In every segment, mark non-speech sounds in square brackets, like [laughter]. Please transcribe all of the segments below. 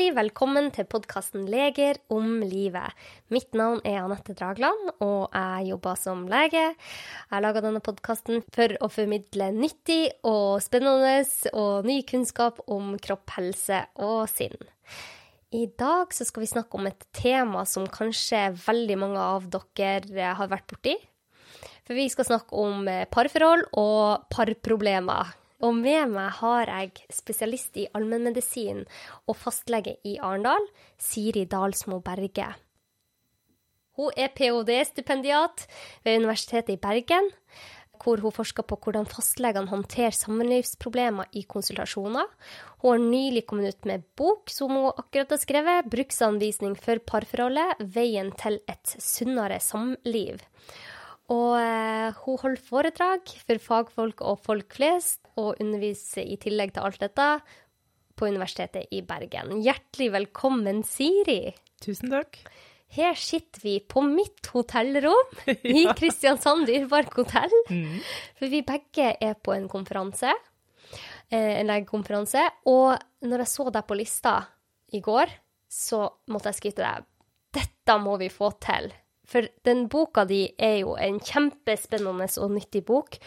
Hjertelig velkommen til podkasten Leger om livet. Mitt navn er Anette Dragland, og jeg jobber som lege. Jeg har laga denne podkasten for å formidle nyttig og spennende og ny kunnskap om kropp, helse og sinn. I dag skal vi snakke om et tema som kanskje veldig mange av dere har vært borti. For vi skal snakke om parforhold og parproblemer. Og med meg har jeg spesialist i allmennmedisin og fastlege i Arendal, Siri Dalsmo Berge. Hun er ph.d.-stipendiat ved Universitetet i Bergen, hvor hun forsker på hvordan fastlegene håndterer samlivsproblemer i konsultasjoner. Hun har nylig kommet ut med bok som hun akkurat har skrevet, 'Bruksanvisning for parforholdet veien til et sunnere samliv'. Og eh, hun holder foredrag for fagfolk og folk flest, og underviser i tillegg til alt dette på Universitetet i Bergen. Hjertelig velkommen, Siri. Tusen takk. Her sitter vi på mitt hotellrom [laughs] i Kristiansand Dyrepark hotell. Mm. For vi begge er på en konferanse, eh, en legekonferanse. Og når jeg så deg på lista i går, så måtte jeg skryte deg dette må vi få til. For den boka di er jo en kjempespennende og nyttig bok.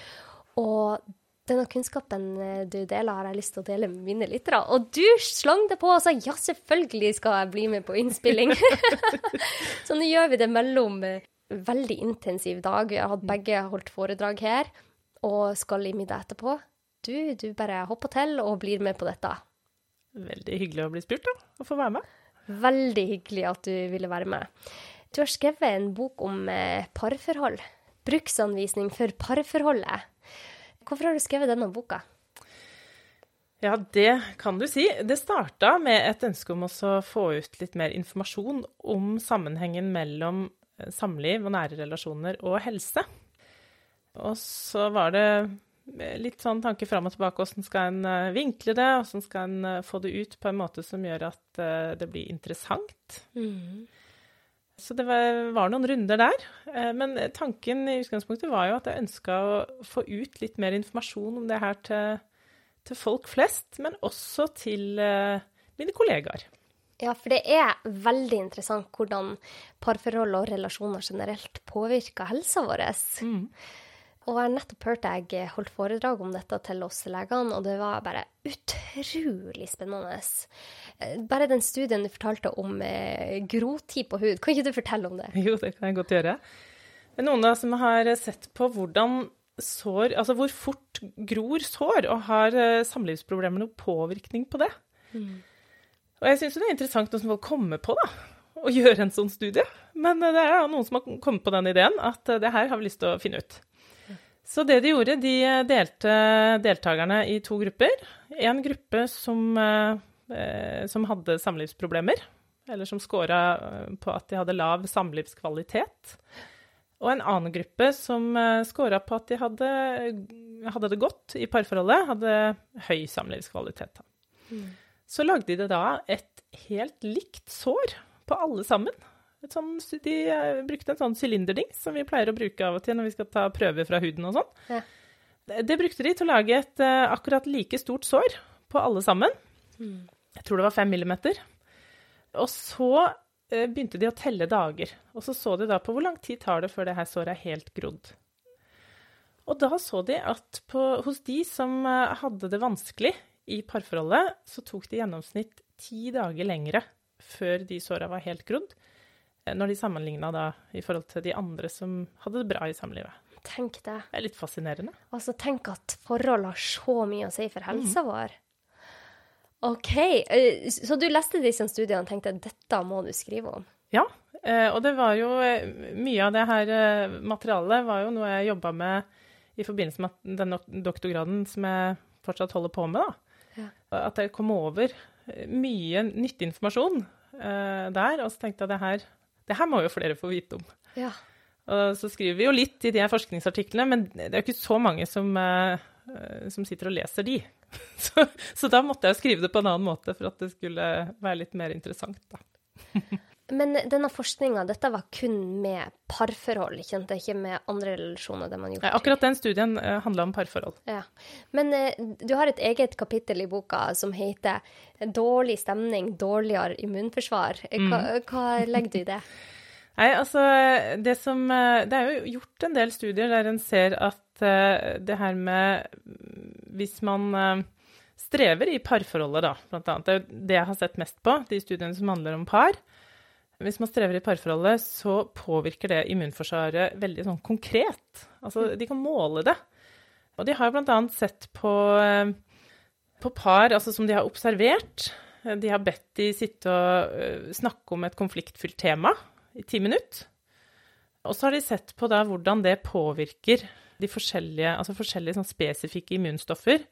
Og denne kunnskapen eh, du deler, har jeg lyst til å dele med mine lyttere. Og du slang det på og sa ja, selvfølgelig skal jeg bli med på innspilling. [laughs] [laughs] så nå gjør vi det mellom eh, veldig intensiv dag. Vi har hatt begge holdt foredrag her, og skal i middag etterpå. Du, du bare hopper til og blir med på dette. Veldig hyggelig å bli spurt, da. Å få være med. Veldig hyggelig at du ville være med. Du har skrevet en bok om eh, parforhold. Bruksanvisning for parforholdet. Hvorfor har du skrevet denne boka? Ja, det kan du si. Det starta med et ønske om å få ut litt mer informasjon om sammenhengen mellom eh, samliv og nære relasjoner og helse. Og så var det eh, litt sånn tanke fram og tilbake. Hvordan skal en vinkle det? Hvordan skal en få det ut på en måte som gjør at det blir interessant? Mm. Så det var, var, noen runder der. Eh, men tanken i utgangspunktet var jo at jeg ønska å få ut litt mer informasjon om det her til, til folk flest, men også til uh, mine kollegaer. Ja, for det er veldig interessant hvordan parforhold og relasjoner generelt påvirker helsa vår. Mm. Og jeg nettopp hørte jeg holdt foredrag om dette til oss legene, og det var bare utrolig spennende. Eh, bare den studien du fortalte om eh, grotid på hud, kan ikke du fortelle om det? [laughs] Jo, det kan jeg godt gjøre. Det er noen som har sett på hvordan sår Altså hvor fort gror sår, og har eh, samlivsproblemer noen påvirkning på det? Mm. Og jeg syns det er interessant noe som folk kommer på, da. Å gjøre en sånn studie. Men det er noen som har kommet på den ideen, at det her har vi lyst til å finne ut. Så det de gjorde, de delte deltakerne i to grupper. En gruppe som, eh, som hadde samlivsproblemer, eller som scora eh, på at de hadde lav samlivskvalitet. Og en annen gruppe som eh, scora på at de hadde, hadde, det godt i parforholdet, hadde høy samlivskvalitet. Mm. Så lagde de da et helt likt sår på alle sammen. Sånn, de uh, brukte en sånn sylinderdings som vi pleier å bruke av og til når vi skal ta prøver fra huden og sånn. Ja. Det, det, brukte de til å lage et uh, akkurat like stort sår på alle sammen. Mm. Jeg tror det var fem millimeter. Og så uh, begynte de å telle dager. Og så så de da på hvor lang tid tar det før det her såret er helt grodd. Og da så de at på, hos de som hadde det vanskelig i parforholdet, så tok det i gjennomsnitt ti dager lengre før de såra var helt grodd når de sammenligna da i forhold til de andre som hadde det bra i samlivet. Tenk det. Det er litt fascinerende. Altså, tenk at forhold har så mye å si for helsa mm. vår. OK. Eh, så du leste disse studiene og tenkte at dette må du skrive om? Ja, eh, og det var jo eh, Mye av det her materialet var jo noe jeg jobba med i forbindelse med den doktorgraden som jeg fortsatt holder på med. Ja. At jeg kom over mye nyttig informasjon der, og så tenkte jeg at det her det her må jo flere få vite om. Ja. Og så skriver vi jo litt i de her forskningsartiklene, men det er jo ikke så mange som, uh, som sitter og leser de. [laughs] så, så, da måtte jeg skrive det på en annen måte for at det skulle være litt mer interessant, da. [laughs] Men denne forskninga, dette var kun med parforhold, ikke sant? Det er ikke med andre relasjoner? det man gjort. Ja, akkurat den studien uh, handla om parforhold. Ja. Men uh, du har et eget kapittel i boka som heter 'Dårlig stemning, dårligere immunforsvar'. Hva, mm. hva legger du i det? [laughs] Nei, altså det som Det er jo gjort en del studier der en ser at uh, det her med Hvis man strever i parforholdet, da, blant annet. Det er det jeg har sett mest på, de studiene som handler om par. Hvis man strever i parforholdet, så påvirker det immunforsvaret veldig sånn konkret. Altså, de kan måle det. Og de har bl.a. sett på, eh, på, par altså, som de har observert. De har bedt de sitte og eh, snakke om et konfliktfylt tema i ti minutter. Og så har de sett på da hvordan det påvirker de forskjellige, altså forskjellige sånn spesifikke immunstoffer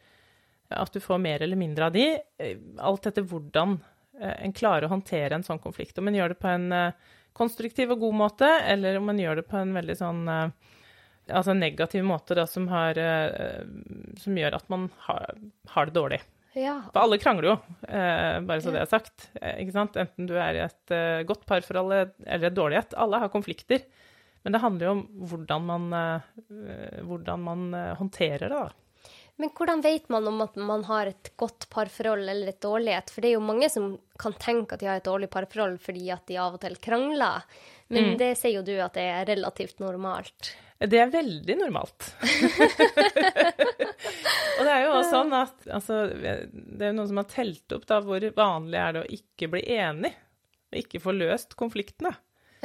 at du får mer eller mindre av de, eh, alt etter hvordan en klarer å håndtere en sånn konflikt. Om en gjør det på en eh, konstruktiv og god måte, eller om en gjør det på en veldig sånn altså en negativ måte da, som, har, som gjør at man har, har det dårlig. Ja. For alle krangler jo, bare så det er sagt. ikke sant? Enten du er i et godt parforhold eller et dårlig et. Alle har konflikter. Men det handler jo om hvordan man, hvordan man håndterer det. da. Men hvordan vet man om at man har et godt parforhold eller et dårlig et? For det er jo mange som kan tenke at de har et dårlig parforhold fordi at de av og til krangler. Men mm. det sier jo du at det er relativt normalt. Det er veldig normalt. [laughs] og det er jo også sånn at altså, Det er jo noen som har telt opp da, hvor vanlig er det å ikke bli enig, og ikke få løst konfliktene.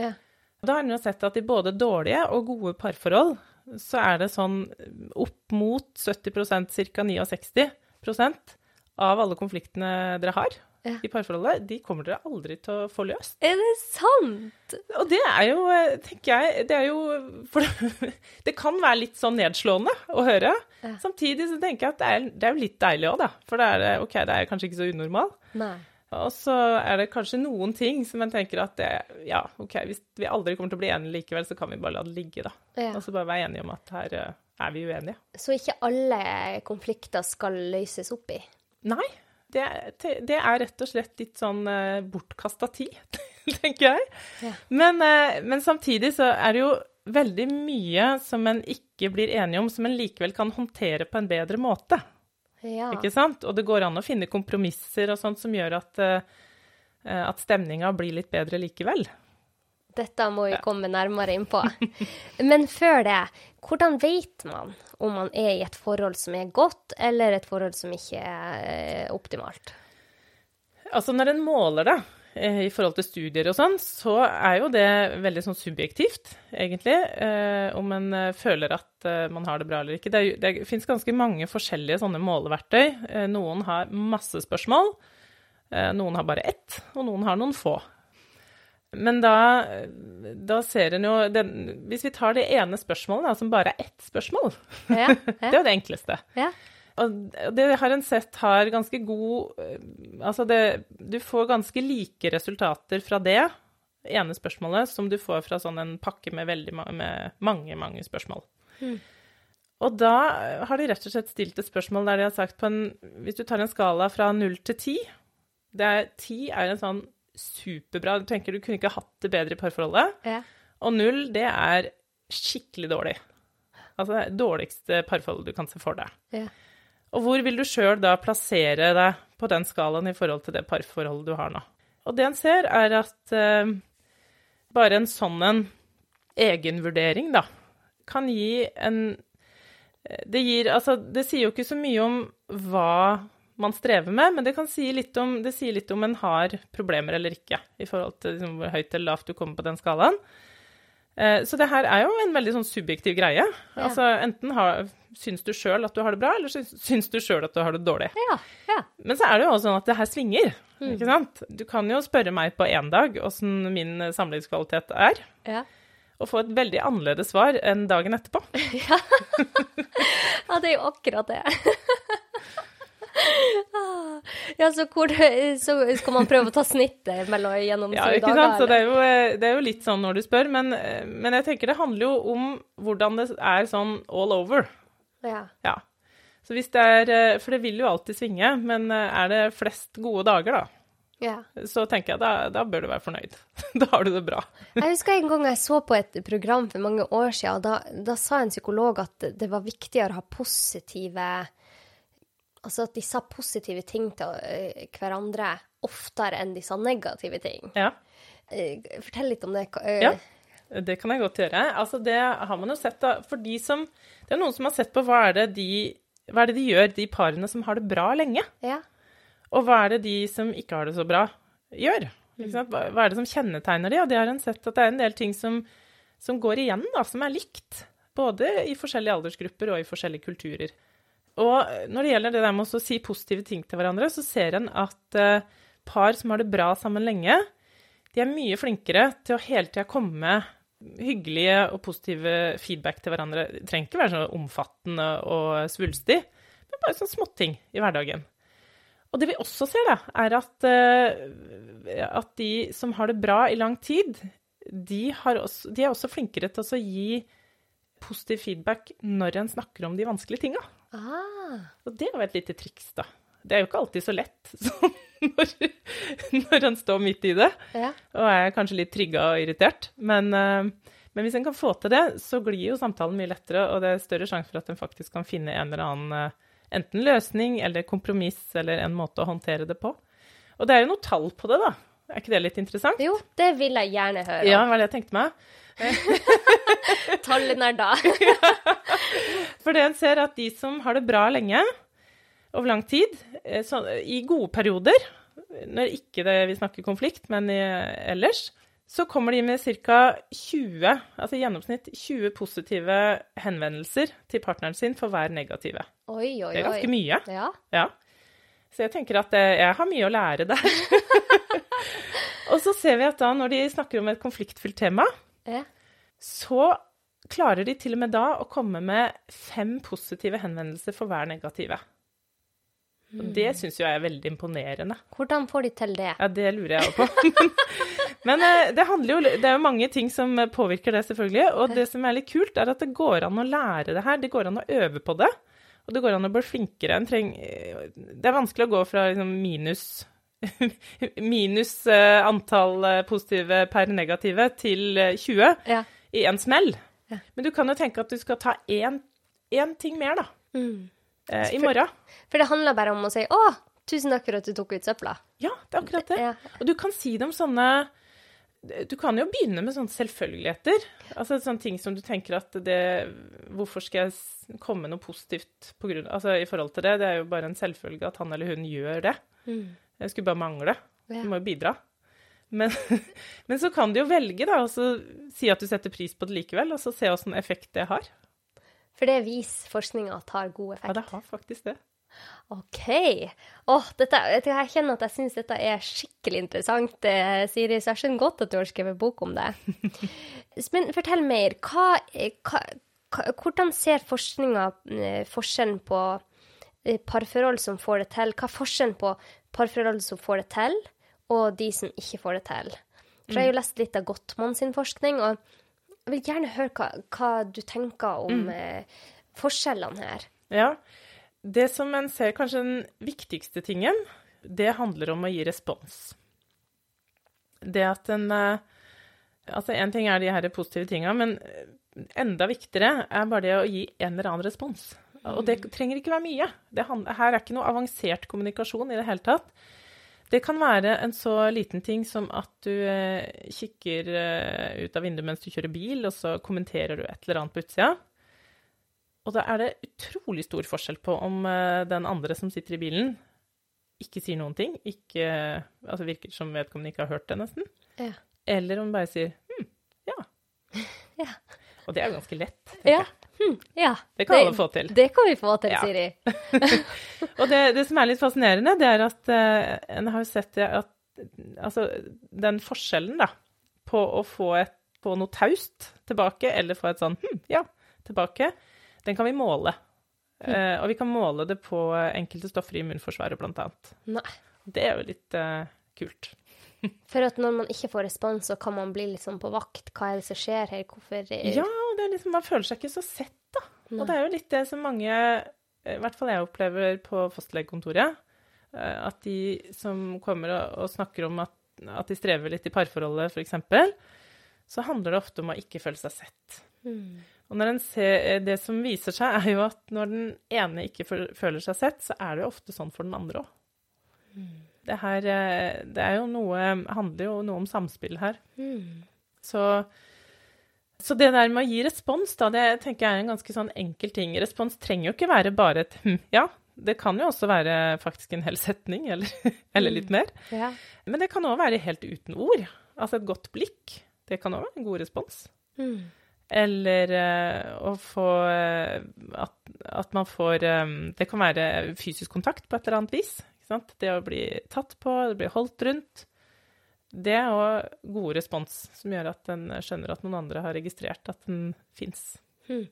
Ja. Da har en jo sett at i både dårlige og gode parforhold så er det sånn opp mot 70% ca. 69% av alle konfliktene dere har ja. i parforholdet, de kommer dere aldri til å få løst. Er det sant? Og det er jo, tenker jeg Det er jo For [laughs] det kan være litt sånn nedslående å høre. Ja. Samtidig så tenker jeg at det er, det er jo litt deilig òg, da. For det er, okay, det er kanskje ikke så unormal. Nei. Og så er det kanskje noen ting som en tenker at det, ja, OK, hvis vi aldri kommer til å bli enige likevel, så kan vi bare la det ligge, da. Ja. Og så bare være enige om at her uh, er vi uenige. Så ikke alle konflikter skal løses opp i? Nei. Det, det er rett og slett litt sånn uh, bortkasta tid, [laughs] tenker jeg. Ja. Men, uh, men samtidig så er det jo veldig mye som en ikke blir enige om, som en likevel kan håndtere på en bedre måte. Ja. Ikke sant? Og det går an å finne kompromisser og sånt som gjør at, uh, at stemninga blir litt bedre likevel. Dette må vi komme nærmere inn på. [laughs] Men før det, hvordan vet man om man er i et forhold som er godt, eller et forhold som ikke er eh, optimalt? Altså, når en måler det, Eh, i forhold til studier og sånn, så er jo det veldig sånn subjektivt, egentlig. Eh, om en eh, føler at eh, man har det bra eller ikke. Det, det fins ganske mange forskjellige sånne måleverktøy. Eh, noen har masse spørsmål. Eh, noen har bare ett, og noen har noen få. Men da, da ser en jo den, Hvis vi tar det ene spørsmålet, da, som bare er ett spørsmål ja, ja. [laughs] Det er jo det enkleste. Ja. Og det har en sett har ganske god eh, Altså, det, du får ganske like resultater fra det ene spørsmålet som du får fra sånn en pakke med veldig med mange, mange spørsmål. Mm. Og da har de rett og slett stilt et spørsmål der de har sagt på en Hvis du tar en skala fra null til ti Ti er en sånn superbra Du tenker du kunne ikke hatt det bedre i parforholdet. Ja. Og null, det er skikkelig dårlig. Altså det dårligste parforholdet du kan se for deg. Ja. Og hvor vil du sjøl da plassere deg på den skalaen i forhold til det parforholdet du har nå? Og det en ser, er at eh, bare en sånn en egenvurdering, da, kan gi en eh, det, gir, altså, det sier jo ikke så mye om hva man strever med, men det kan si litt om, det sier litt om en har problemer eller ikke, i forhold til liksom, hvor høyt eller lavt du kommer på den skalaen. Eh, så det her er jo en veldig sånn subjektiv greie. Ja. Altså enten har, syns du sjøl at du har det bra, eller syns, syns du sjøl at du har det dårlig. Ja. Ja. Men så er det jo også sånn at det her svinger. Mm. ikke sant? Du kan jo spørre meg på én dag åssen min samlivskvalitet er. Ja. Og få et veldig annerledes svar enn dagen etterpå. [laughs] ja. ja, det er jo akkurat det. [laughs] Ja, så, hvor, så, skal man prøve å ta snittet mellom, gjennom ja, ikke dager? Sant? Så det er, jo, det er, jo, litt sånn når du spør, men, men, jeg tenker det handler jo om hvordan det er sånn all over. Ja. ja. Så hvis det er For det vil jo alltid svinge, men er det flest gode dager, da, Ja. så tenker jeg da, da bør du være fornøyd. [laughs] da har du det bra. Jeg husker en gang jeg så på et program for mange år siden, og da, da sa en psykolog at det var viktigere å ha positive Altså at de sa positive ting til eh, hverandre oftere enn de sa negative ting. Ja. Eh, Fortell litt om det. Eh, Ja. Det kan jeg godt gjøre. Altså, det har man jo sett, da. For de som Det er noen som har sett på hva er det de, er det de gjør, de parene som har det bra lenge. ja. Og hva er det de som ikke har det så bra, gjør? Hva er det som kjennetegner de? Og det har en sett at det er en del ting som, som går igjen, da, som er likt. Både i forskjellige aldersgrupper og i forskjellige kulturer. Og når det gjelder det der med å si positive ting til hverandre, så ser en at eh, par som har det bra sammen lenge, de er mye flinkere til å hele tida komme hyggelige og positive feedback til hverandre. Det trenger ikke være så omfattende og svulstig, men bare sånne småting i hverdagen. Og det vi også ser, da, er at, eh, at de som har det bra i lang tid, de, også, de er også flinkere til å gi positiv feedback når en snakker om de vanskelige tinga. Ah. Og det er jo et lite triks, da. Det er jo ikke alltid så lett [laughs] når, når en står midt i det Ja. og er kanskje litt trigga og irritert. Men, eh, men hvis en kan få til det, så glir jo samtalen mye lettere, og det er større sjanse for at en faktisk kan finne en eller annen eh, enten løsning eller kompromiss eller en måte å håndtere det på. Og det er jo noe tall på det, da. Er ikke det litt interessant? Jo, det vil jeg gjerne høre. Ja, hva er det jeg tenkte meg? [laughs] Tallenerder. [laughs] For det en ser, er at de som har det bra lenge, over lang tid, eh, så, i gode perioder, når ikke det, vi snakker konflikt, men i, ellers, så kommer de med ca. 20, altså i gjennomsnitt 20 positive henvendelser til partneren sin for hver negative. Oi, oi, oi. Det er ganske mye. Ja. Ja. Så jeg tenker at eh, jeg har mye å lære der. [laughs] og så ser vi at da når de snakker om et konfliktfylt tema, Ja. så klarer de til og med da å komme med fem positive henvendelser for hver negative. Og det syns jo jeg er veldig imponerende. Hvordan får de til det? Ja, det lurer jeg òg på. [laughs] Men eh, det jo Det er jo mange ting som påvirker det, selvfølgelig. Og det som er litt kult, er at det går an å lære det her. Det går an å øve på det. Og det går an å bli flinkere. Treng, det er vanskelig å gå fra liksom, minus [laughs] minus eh, antall eh, positive per negative til eh, 20 Ja. i en smell. Ja. Men du kan jo tenke at du skal ta én, én ting mer, da. Mm. Eh, I morgen. For det handler bare om å si 'Å, tusen takk for at du tok ut søpla'. Ja, det er akkurat det. Ja. Og du kan si det om sånne Du kan jo begynne med sånne selvfølgeligheter. Altså sånne ting som du tenker at det Hvorfor skal jeg komme noe positivt på grunn, altså, i forhold til det? Det er jo bare en selvfølge at han eller hun gjør det. Mm. Jeg skulle bare mangle. Du må jo bidra. Men, [laughs] men så kan du jo velge, da, og så si at du setter pris på det likevel, og så se åssen effekt det har. For det viser forskninga at har god effekt. Ja, det har faktisk det. OK. Oh, dette, jeg kjenner at jeg syns dette er skikkelig interessant, eh, Siri, så jeg skjønner godt at du har skrevet bok om det. [laughs] Men fortell mer. Hva, eh, hva, hvordan ser forskninga eh, forskjellen på parforhold som får det til? Hva er forskjellen på parforhold som får det til, og de som ikke får det til? For jeg har jo lest litt av Gottmann sin forskning, og jeg vil gjerne høre hva, hva du tenker om eh, forskjellene her. Ja. Det som en ser kanskje den viktigste tingen, det handler om å gi respons. Det at en eh, Altså, én ting er de her positive tinga, men enda viktigere er bare det å gi en eller annen respons. Og det trenger ikke være mye. Det hand- her er ikke noe avansert kommunikasjon i det hele tatt. Det kan være en så liten ting som at du eh, kikker eh, ut av vinduet mens du kjører bil, og så kommenterer du et eller annet på utsida. Og da er det utrolig stor forskjell på om eh, den andre som sitter i bilen, ikke sier noen ting, ikke, altså virker som vedkommende ikke har hørt det, nesten, Ja. eller om bare sier hm, ja. [laughs] Ja. Og det er jo ganske lett. tenker Ja. Hm, ja. Det kan alle få til. Det kan vi få til, Ja. Siri. [laughs] Og det, det som er litt fascinerende, det er at uh, en har jo sett at altså, den forskjellen da, på å få, et, få noe taust tilbake, eller få et sånn hm, ja, tilbake, den kan vi måle. Eh, og vi kan måle det på enkelte stoffer i immunforsvaret, blant annet. Nei. Det er jo litt uh, kult. For at når man ikke får respons, så kan man bli sånn på vakt. Hva er det som skjer her? Hvorfor Ja, det er liksom, man føler seg ikke så sett, da. Og det er jo litt det som mange, i hvert fall jeg opplever på fastlegekontoret, Eh, at de som kommer og, snakker om at, at, de strever litt i parforholdet, f.eks., så handler det ofte om å ikke føle seg sett. Mm. Og ser, det som viser seg, er jo at når den ene ikke føler seg sett, så er det jo ofte sånn for den andre òg. Mm. Det her eh, Det er jo noe handler jo noe om samspill her. Mm. Så, så, det der med å gi respons, da, det tenker jeg er en ganske sånn enkel ting. Respons trenger jo ikke være bare et hm, ja. Det kan jo også være faktisk en hel setning, eller, [laughs] eller litt mm. mer. Ja. Men det kan òg være helt uten ord. Altså et godt blikk. Det kan òg være en god respons. Mm. Eller uh, å få uh, at, at, man får um, Det kan være fysisk kontakt på et eller annet vis. Det å bli tatt på, det blir holdt rundt. Det òg god respons, som gjør at en skjønner at noen andre har registrert at den fins. Hmm.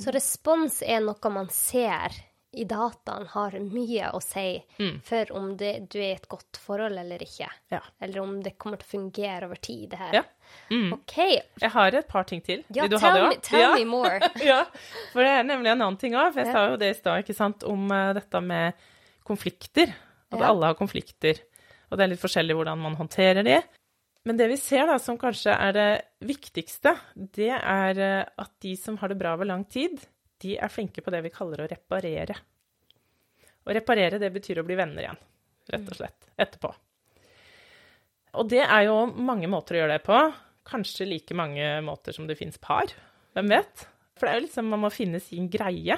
Så respons er noe man ser i dataen har mye å si mm. for om det, du er i et godt forhold eller ikke. Ja. Eller om det kommer til å fungere over tid, det her. Ja. Mm. OK. Jeg har et par ting til. Ja, Vil du tell ha det òg? Tell ja. me more. [laughs] ja, for det er nemlig en annen ting òg. For jeg sa jo det i stad, ikke sant, om uh, dette med konflikter. At alle har konflikter. Og det er litt forskjellig hvordan man håndterer de. Men det vi ser da, som kanskje er det viktigste, det er eh, at de som har det bra over lang tid, de er flinke på det vi kaller å reparere. Å reparere, det betyr å bli venner igjen, rett og slett, etterpå. Og det er jo mange måter å gjøre det på. Kanskje like mange måter som det fins par. Hvem vet? For det er jo liksom man må finne sin greie.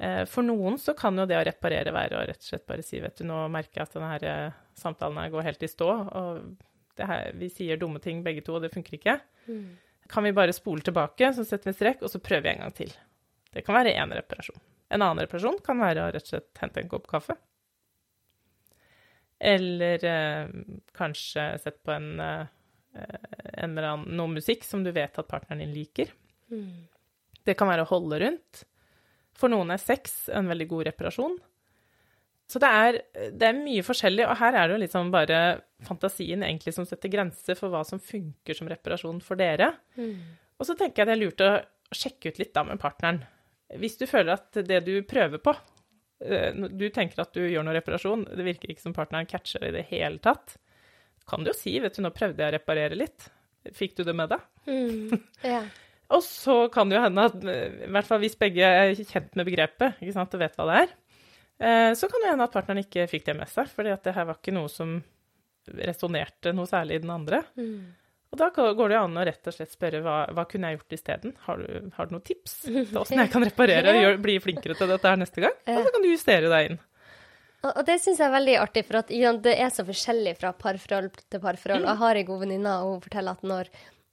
Eh, for noen så kan jo det å reparere være å rett og slett bare si vet du, nå merker jeg at denne eh, samtalen her går helt i stå, og her, vi sier dumme ting begge to, og det funker ikke. Mm. Kan vi bare spole tilbake, så setter vi en strek, og så prøver vi en gang til. Det kan være én reparasjon. En annen reparasjon kan være å rett og slett hente en kopp kaffe. Eller eh, kanskje sette på en, eh, en noe musikk som du vet at partneren din liker. Mm. Det kan være å holde rundt. For noen er sex en veldig god reparasjon. Så det er, det er, mye forskjellig, og her er det jo liksom bare fantasien egentlig som setter grenser for hva som funker som reparasjon for dere. Mm. Og så tenker jeg det er lurt å sjekke ut litt da med partneren. Hvis du føler at det du prøver på eh, Du tenker at du gjør noe reparasjon, det virker ikke som partneren catcher det i det hele tatt. Kan du jo si 'vet du, nå prøvde jeg å reparere litt'. Fikk du det med deg? Mm, ja. [laughs] og så kan det jo hende at i hvert fall hvis begge er kjent med begrepet ikke sant, og vet hva det er, eh, så kan det hende at partneren ikke fikk det med seg, fordi at det her var ikke noe som resonnerte noe særlig i den andre. Mm. Og da går det an å rett og slett spørre hva, hva kunne jeg gjort isteden? Har, har du noen tips [laughs] til åssen jeg kan reparere og bli flinkere til dette her neste gang? Og så kan du justere deg inn. Og det syns jeg er veldig artig, for at, det er så forskjellig fra parforhold til parforhold. Mm. Jeg har ei god venninne, og hun forteller at når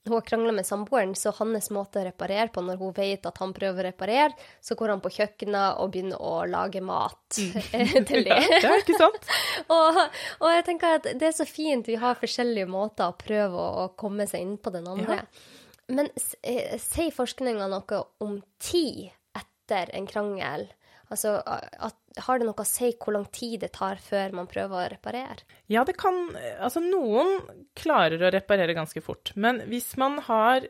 hun har krangla med samboeren, så hans måte å reparere på når hun vet at han prøver å reparere, så går han på kjøkkenet og begynner å lage mat mm. [laughs] til dem. ja, det er ikke sant? [laughs] og, og, jeg tenker at det er så fint. Vi har forskjellige måter å prøve å, å komme seg inn på den andre. Ja. Men eh, sier forskninga noe om tid etter en krangel? Altså, at, har det noe å si hvor lang tid det tar før man prøver å reparere? Ja, det kan Altså, noen klarer å reparere ganske fort. Men hvis man har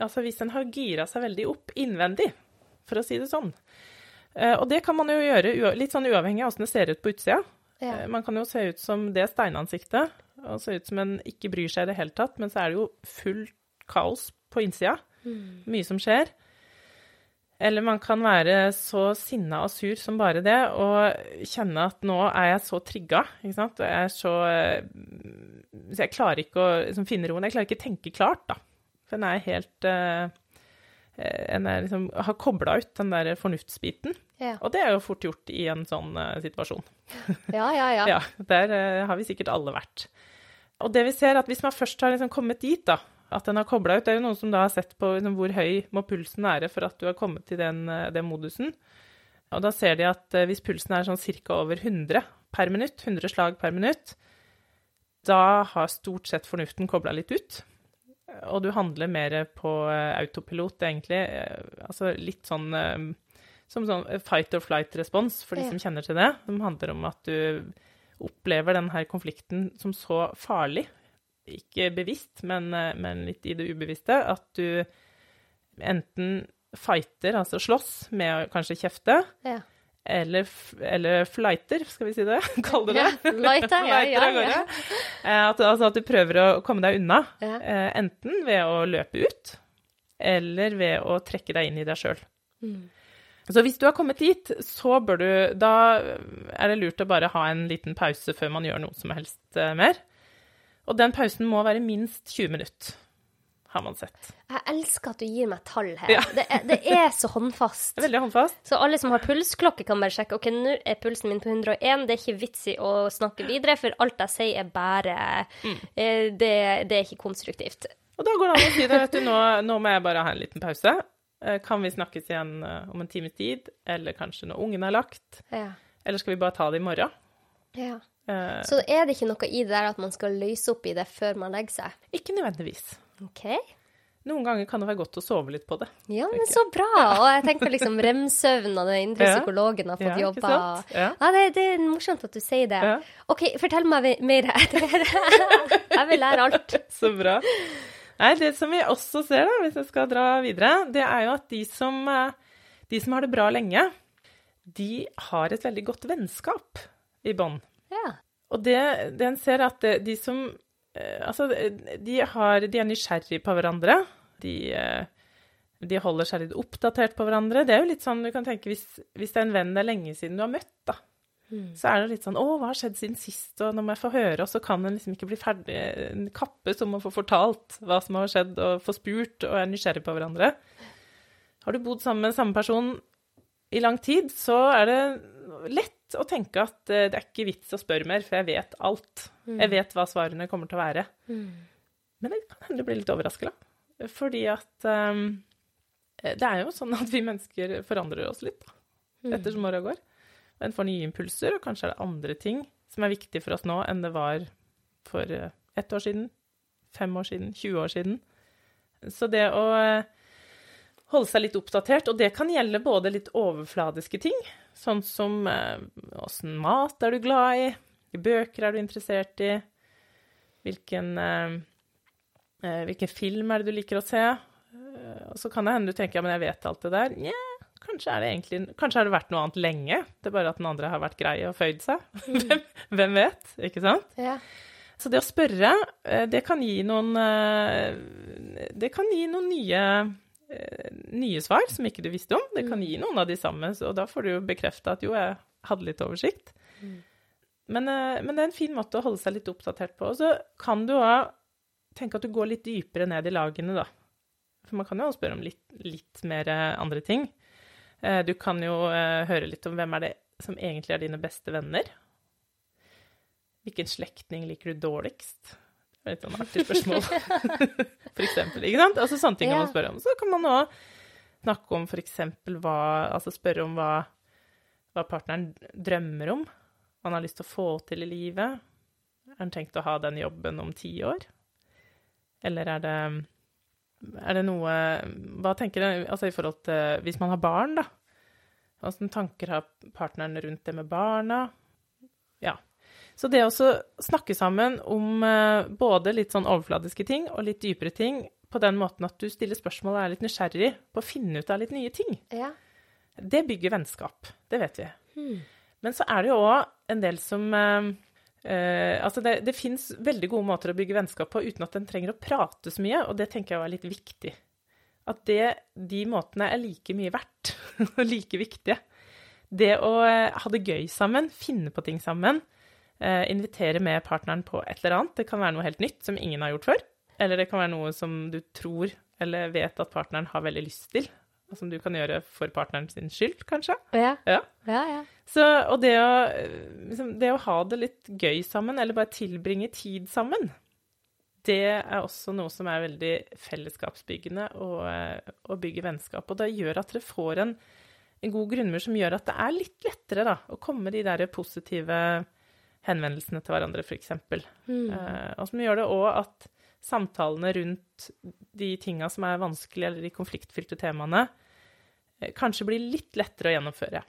Altså, hvis en har gira seg veldig opp innvendig, for å si det sånn eh, Og det kan man jo gjøre litt sånn uavhengig av åssen det ser ut på utsida. Ja. Eh, man kan jo se ut som det steinansiktet, og se ut som en ikke bryr seg i det hele tatt, men så er det jo fullt kaos på innsida. Mm. Mye som skjer. Eller man kan være så sinna og sur som bare det, og kjenne at nå er jeg så trigga. ikke sant? Jeg er så Så jeg klarer ikke å liksom, finne roen. Jeg klarer ikke å tenke klart, da. For den er helt uh, En er liksom, har kobla ut den der fornuftsbiten. Ja. Og det er jo fort gjort i en sånn situasjon. [laughs] Ja, ja, ja. ja der har vi sikkert alle vært. Og det vi ser, er at hvis man først har liksom kommet dit, da, at den har kobla ut. Det er jo noen som da har sett på liksom, hvor høy må pulsen være for at du har kommet til den, eh, den modusen. Og da ser de at uh, hvis pulsen er sånn ca. over 100 per minutt, 100 slag per minutt, da har stort sett fornuften kobla litt ut. Og du handler mer på uh, autopilot, egentlig. Altså litt sånn som sånn fight or flight-respons for de som kjenner til det. Som handler om at du opplever denne konflikten som så farlig ikke bevisst, men, eh, men, litt i det ubevisste, at du enten fighter, altså slåss, med å kanskje kjefte, ja. eller, eller flighter, skal vi si det? [laughs] Kall det det. Ja, flighter, ja, ja, ja. Eh, At, altså at du prøver å komme deg unna, eh, enten ved å løpe ut, eller ved å trekke deg inn i deg sjøl. Mm. Så hvis du har kommet dit, så bør du Da er det lurt å bare ha en liten pause før man gjør noe som helst mer. Og den pausen må være minst 20 minutter, har man sett. Jeg elsker at du gir meg tall her. Ja. Det, er, det er så håndfast. [laughs] Det er veldig håndfast. Så alle som har pulsklokke, kan bare sjekke. Ok, nå er pulsen min på 101. Det er ikke vits i å snakke videre, for alt jeg sier, er bare Mm. eh, det, det er ikke konstruktivt. Og da går det an å si det, vet du, nå, nå må jeg bare ha en liten pause. Eh, Kan vi snakkes igjen eh, om en times tid, eller kanskje når ungen er lagt? Ja. Eller skal vi bare ta det i morgen? ja. Eh, Så er det ikke noe i det der at man skal løse opp i det før man legger seg? Ikke nødvendigvis. OK. Noen ganger kan det være godt å sove litt på det. Ja, men så bra! Og jeg tenker liksom rem-søvn og den indre psykologen har fått Ja, jobba. Ja. Ja, det, det er morsomt at du sier det. Ja. OK, fortell meg mer. [laughs] jeg vil lære alt. [laughs] Så bra. Nei, det som vi også ser, da, hvis jeg skal dra videre, det er jo at de som, eh, de som har det bra lenge, de har et veldig godt vennskap i bånd. Ja. Og det, det en ser, er at det- de som eh, Altså, de, har, de er nysgjerrige på hverandre. De, eh, de holder seg litt oppdatert på hverandre. Det er jo litt sånn, du kan tenke, hvis, hvis det er en venn det er lenge siden du har møtt, da, så er det litt sånn 'Å, hva har skjedd siden sist?' Og nå må jeg få høre, og så kan en liksom ikke bli ferdig en kappes om å få fortalt hva som har skjedd, og få spurt, og er nysgjerrig på hverandre. Har du bodd sammen med samme person i lang tid, så er det lett å tenke at eh, det er ikke vits å spørre mer, for jeg vet alt. Jeg vet hva svarene kommer til å være. Men det kan hende du blir litt overraska. Fordi at um, det er jo sånn at vi mennesker forandrer oss litt da, ettersom åra går. En får nye impulser, og kanskje er det andre ting som er viktig for oss nå enn det var for eh, ett år siden, fem år siden, 20 år siden. Så det å holde seg litt oppdatert, og det kan gjelde både litt overfladiske ting, sånn som eh, mat er du glad i, hvilke bøker er du interessert i, hvilken, eh, eh, hvilken film er det du liker å se. Eh, Og så kan det hende du tenker ja, men jeg vet alt det der. Nja, kanskje er det egentlig Kanskje har det vært noe annet lenge. Det er bare at den andre har vært grei og føyd seg. [laughs] Hvem, hvem vet? Ikke sant? Ja. Så det å spørre, eh, det kan gi noen eh, Det kan gi noen nye eh, nye svar som ikke du visste om. Det kan gi noen av de samme, og da får du jo bekrefta at jo, jeg hadde litt oversikt. Men, eh, men det er en fin måte å holde seg litt oppdatert på. Og så kan du òg tenke at du går litt dypere ned i lagene, da. For man kan jo også spørre om litt, litt mer eh, andre ting. Eh, Du kan jo eh, høre litt om hvem er det som egentlig er dine beste venner. Hvilken slektning liker du dårligst? Det er litt sånn artig spørsmål. [laughs] for eksempel, ikke sant? Altså sånne ting kan Ja. man spørre om. Så kan man òg snakke om for eksempel hva Altså spørre om hva, hva partneren drømmer om. Hva han har lyst til å få til i livet. Har han tenkt å ha den jobben om ti år? Eller er det er det noe Hva tenker du altså i forhold til Hvis man har barn, da? Hvilke tanker har partneren rundt det med barna? Så det å snakke sammen om eh, både litt sånn overfladiske ting og litt dypere ting, på den måten at du stiller spørsmål og er litt nysgjerrig på å finne ut av litt nye ting, Ja. det bygger vennskap. Det vet vi. Men så er det jo òg en del som eh, Altså, det, det fins veldig gode måter å bygge vennskap på uten at en trenger å prate så mye, og det tenker jeg er litt viktig. At det, de måtene er like mye verdt [laughs] og like viktige. Det å ha det gøy sammen, finne på ting sammen, invitere med partneren på et eller annet. Det kan være noe helt nytt som ingen har gjort før. Eller det kan være noe som du tror eller vet at partneren har veldig lyst til. Og som du kan gjøre for partneren sin skyld, kanskje. Ja. Ja. Ja, ja. Så, og det å, eh, liksom, det å ha det litt gøy sammen, eller bare tilbringe tid sammen, det er også noe som er veldig fellesskapsbyggende og, bygge og bygger vennskap. Og det gjør at dere får en, en god grunnmur som gjør at det er litt lettere da, å komme de der positive henvendelsene til hverandre, f.eks. Eh, og som gjør det òg at samtalene rundt de tinga som er vanskelige, eller de konfliktfylte temaene, eh, kanskje blir litt lettere å gjennomføre.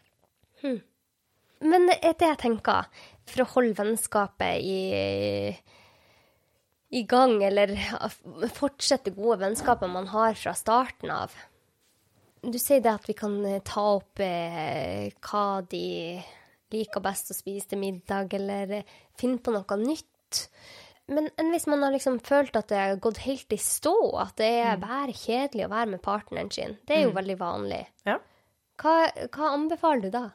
Men det er det jeg tenker, for å holde vennskapet i, i gang, eller fortsette gode vennskaper man har fra starten av. du sier det at vi kan ta opp eh, hva de liker best å spise til middag, eller eh, finne på noe nytt. Men enn hvis man har liksom følt at det har gått helt i stå, at det er bare kjedelig å være med partneren sin? Det er jo veldig vanlig. Ja. Hva, hva anbefaler du da?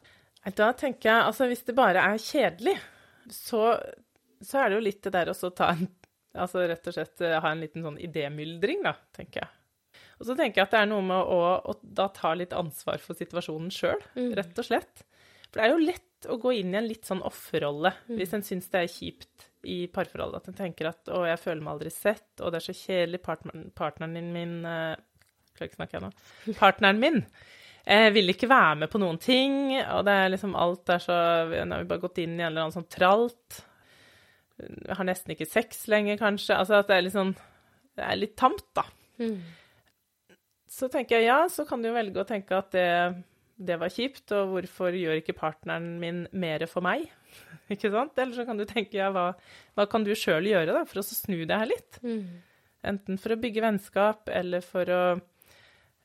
Da tenker jeg, altså hvis det bare er kjedelig, så, så er det jo litt det der å ta en Altså rett og slett eh, ha en liten sånn idémyldring, da, tenker jeg. Og så tenker jeg at det er noe med å, å da ta litt ansvar for situasjonen sjøl, rett og slett. For det er jo lett å gå inn i en litt sånn offerrolle hvis en syns det er kjipt i parforholdet. At en tenker at 'å, jeg føler meg aldri sett', og det er så kjedelig, partneren, partneren min uh, Klarer ikke snakke jeg nå. [laughs] Partneren min eh, vil ikke være med på noen ting, og det er liksom alt er så Nå har vi bare gått inn i en eller annen sånn tralt. Jeg har nesten ikke sex lenger, kanskje. Altså at det er litt sånn Det er litt tamt, da. Så tenker jeg ja, så kan du jo velge å tenke at det, det var kjipt, og hvorfor gjør ikke partneren min mer for meg? [laughs] ikke sant? Eller så kan du tenke ja, hva, hva kan du sjøl gjøre da, for å snu det her litt? Enten for å bygge vennskap, eller for å,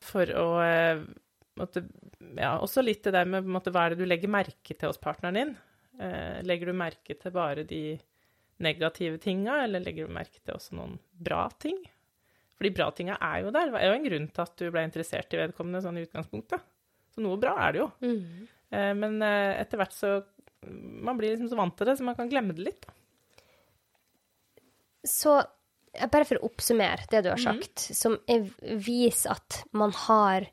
for å eh, måtte, Ja, også litt det der med måtte, hva er det du legger merke til hos partneren din? Eh, legger du merke til bare de negative tinga, eller legger du merke til også noen bra ting? For de bra tinga er jo der. Det er jo en grunn til at du ble interessert i vedkommende sånn i utgangspunktet. Så noe bra er det jo. Eh, men eh, etter hvert så Man blir liksom så vant til det, så man kan glemme det litt. Da. Så bare for å oppsummere det du har sagt, som er, viser at man har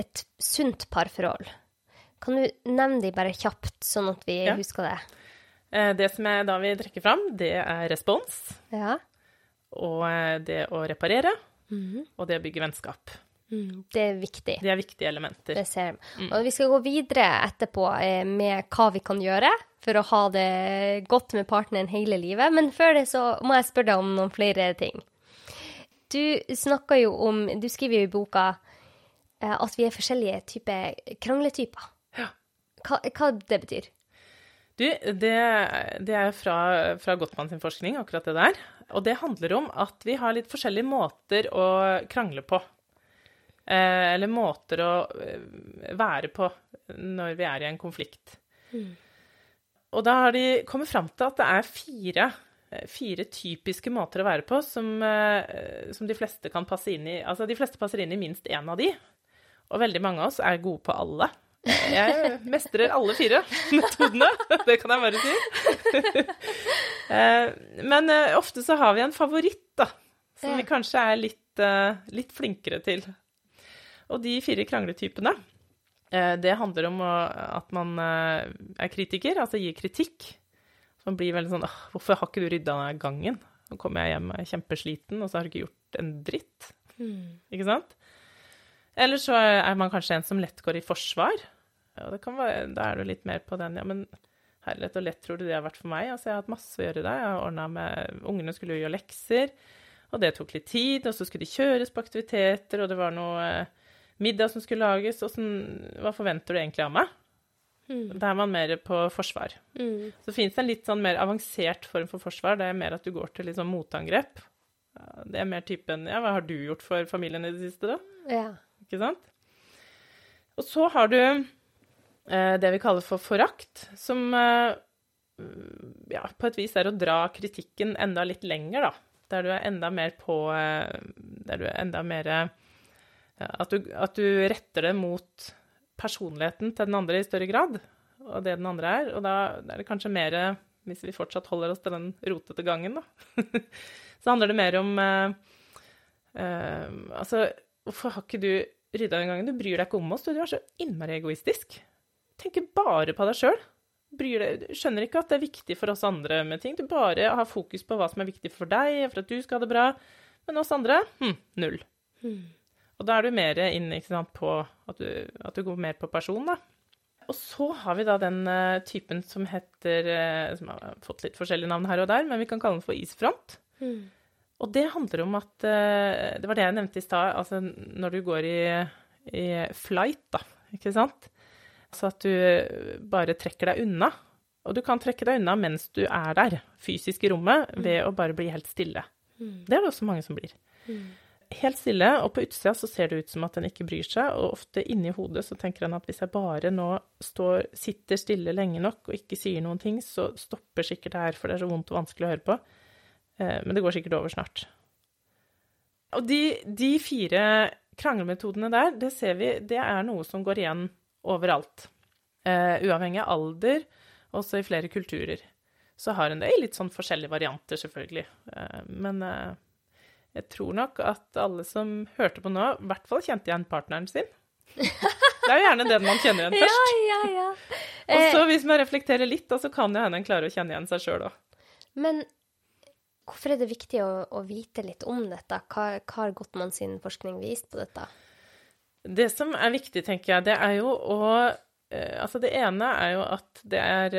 et sunt parforhold. Kan du nevne de bare kjapt, sånn at vi Ja. husker det? Eh, det som jeg da vil trekke fram, det er respons, Ja. og eh, det å reparere, og det å bygge vennskap. Mm, det er viktig. Det er viktige elementer. Det ser mm. Og vi skal gå videre etterpå eh, med hva vi kan gjøre for å ha det godt med partneren hele livet. Men før det så må jeg spørre deg om noen flere ting. Du snakker jo om Du skriver jo i boka eh, at vi er forskjellige typer krangletyper. Ja. Hva, hva det betyr? Du, det, det er fra, fra Gottmann sin forskning, akkurat det der. Og det handler om at vi har litt forskjellige måter å krangle på. Eh, eller måter å eh, være på når vi er i en konflikt. Og da har de kommet fram til at det er fire, eh, fire typiske måter å være på som, som de fleste kan passe inn i. Altså, de fleste passer inn i minst én av de. Og veldig mange av oss er gode på alle. Jeg [laughs] mestrer alle fire metodene, [laughs] det kan jeg bare si. [laughs] Men ofte så har vi en favoritt, da, som vi kanskje er litt, litt flinkere til. Og de fire krangletypene, eh, det handler om at man eh, er kritiker, altså gir kritikk. Så man blir veldig sånn «Åh, 'Hvorfor har ikke du rydda gangen?' Nå kommer jeg hjem kjempesliten, og så har du ikke gjort en dritt. Ikke sant? Eller så er man kanskje en som lett går i forsvar. Ja, det kan være, da er du litt mer på den, ja, men herlighet, og lett tror du det har vært for meg? Altså, jeg har hatt masse å gjøre der. Jeg har ordna med Ungene skulle jo gjøre lekser, og det tok litt tid. Og så skulle de kjøres på aktiviteter, og det var noe eh, middag som skulle lages. Og sånn, hva forventer du egentlig av meg? Da er man mer på forsvar. Så fins det en litt sånn mer avansert form for forsvar. Det er mer at du går til litt sånn motangrep. Det er mer typen Ja, hva har du gjort for familien i det siste, da? Ja. Ikke sant? Og så har du eh, det vi kaller for forakt, som eh, ja, på et vis er å dra kritikken enda litt lenger, da. Der du er enda mer på eh, Der du er enda mer at, du, at du retter det mot personligheten til den andre i større grad, og det den andre er. Og da er det kanskje mer Hvis vi fortsatt holder oss til den rotete gangen, da. [laughs] så handler det mer om eh, eh, Altså, hvorfor har ikke du rydda den gangen? Du bryr deg ikke om oss, du. Du er så innmari egoistisk. Tenker bare på deg sjøl. Skjønner ikke at det er viktig for oss andre med ting. Du bare har fokus på hva som er viktig for deg, for at du skal ha det bra. Men oss andre hm, null. Og da er du mer ikke sant, på at du, at du går mer på person, da. Og så har vi da den eh, typen som heter eh, Som har fått litt forskjellige navn her og der, men vi kan kalle den for isfront. Og det handler om at eh, Det var det jeg nevnte i stad. Altså når du går i, i flight, da, ikke sant. Så at du bare trekker deg unna. Og du kan trekke deg unna mens du er der, fysisk i rommet, ved å bare bli helt stille. Det er det også mange som blir. Helt stille, og på utsida så ser det ut som at den ikke bryr seg, og ofte inni hodet så tenker han at hvis jeg bare nå står, sitter stille lenge nok og ikke sier noen ting, så stopper sikkert det her, for det er så vondt og vanskelig å høre på. Eh, men det går sikkert over snart. Og de, de fire kranglemetodene der, det ser vi, det er noe som går igjen overalt. Uh, uavhengig av alder, også i flere kulturer. Så har en det i litt sånn forskjellige varianter, selvfølgelig. Uh, men jeg tror nok at alle som hørte på nå, i hvert fall kjente igjen partneren sin. [laughs] Det er jo gjerne den man kjenner igjen først. Ja, ja, ja. [laughs] Og så hvis man reflekterer litt, da, så kan jo hende en klare å kjenne igjen seg sjøl òg. Men hvorfor er det viktig å, å vite litt om dette? Hva, hva har Gottmann sin forskning vist på dette? Det som er viktig, tenker jeg, det er jo å Altså, det ene er jo at det er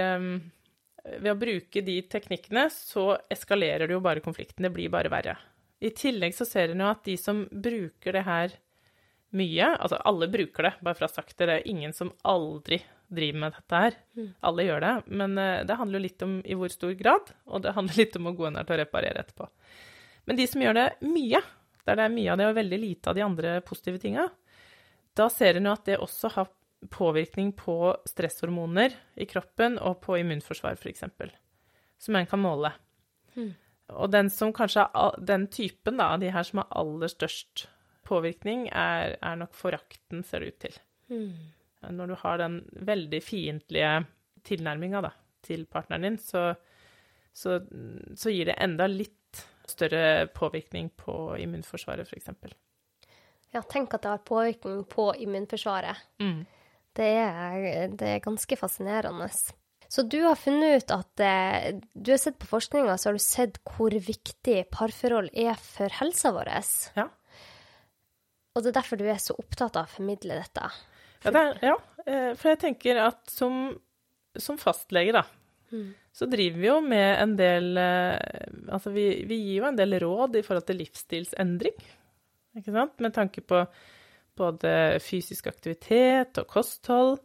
Ved å bruke de teknikkene, så eskalerer det jo bare konflikten. Det blir bare verre. I tillegg så ser en jo at de som bruker det her mye Altså alle bruker det, bare for å ha sagt det. Det er ingen som aldri driver med dette her. Mm. Alle gjør det. Men uh, det handler jo litt om i hvor stor grad, og det handler [laughs] litt om å gå ned til å reparere etterpå. Men de som gjør det mye, der det er mye av det og veldig lite av de andre positive tinga, da ser en jo at det også har påvirkning på stresshormoner i kroppen og på immunforsvar, f.eks., som en kan måle. Mm. Og den som kanskje er den typen da, de her som har aller størst påvirkning, er, er nok forakten, ser det ut til. Mm. Når du har den veldig fiendtlige tilnærminga til partneren din, så, så, så, gir det enda litt større påvirkning på immunforsvaret, f.eks. Ja, tenk at det har påvirkning på immunforsvaret. Mm. Det, er, det er ganske fascinerende. Så du har funnet ut at eh, Du har sett på forskninga, så har du sett hvor viktig parforhold er for helsa vår. Ja. Og det er derfor du er så opptatt av å formidle dette. Ja, det er, ja, eh, for jeg tenker at som, som fastlege, da, mm. så driver vi jo med en del eh, Altså vi, vi, gir jo en del råd i forhold til livsstilsendring, ikke sant? Med tanke på både fysisk aktivitet og kosthold,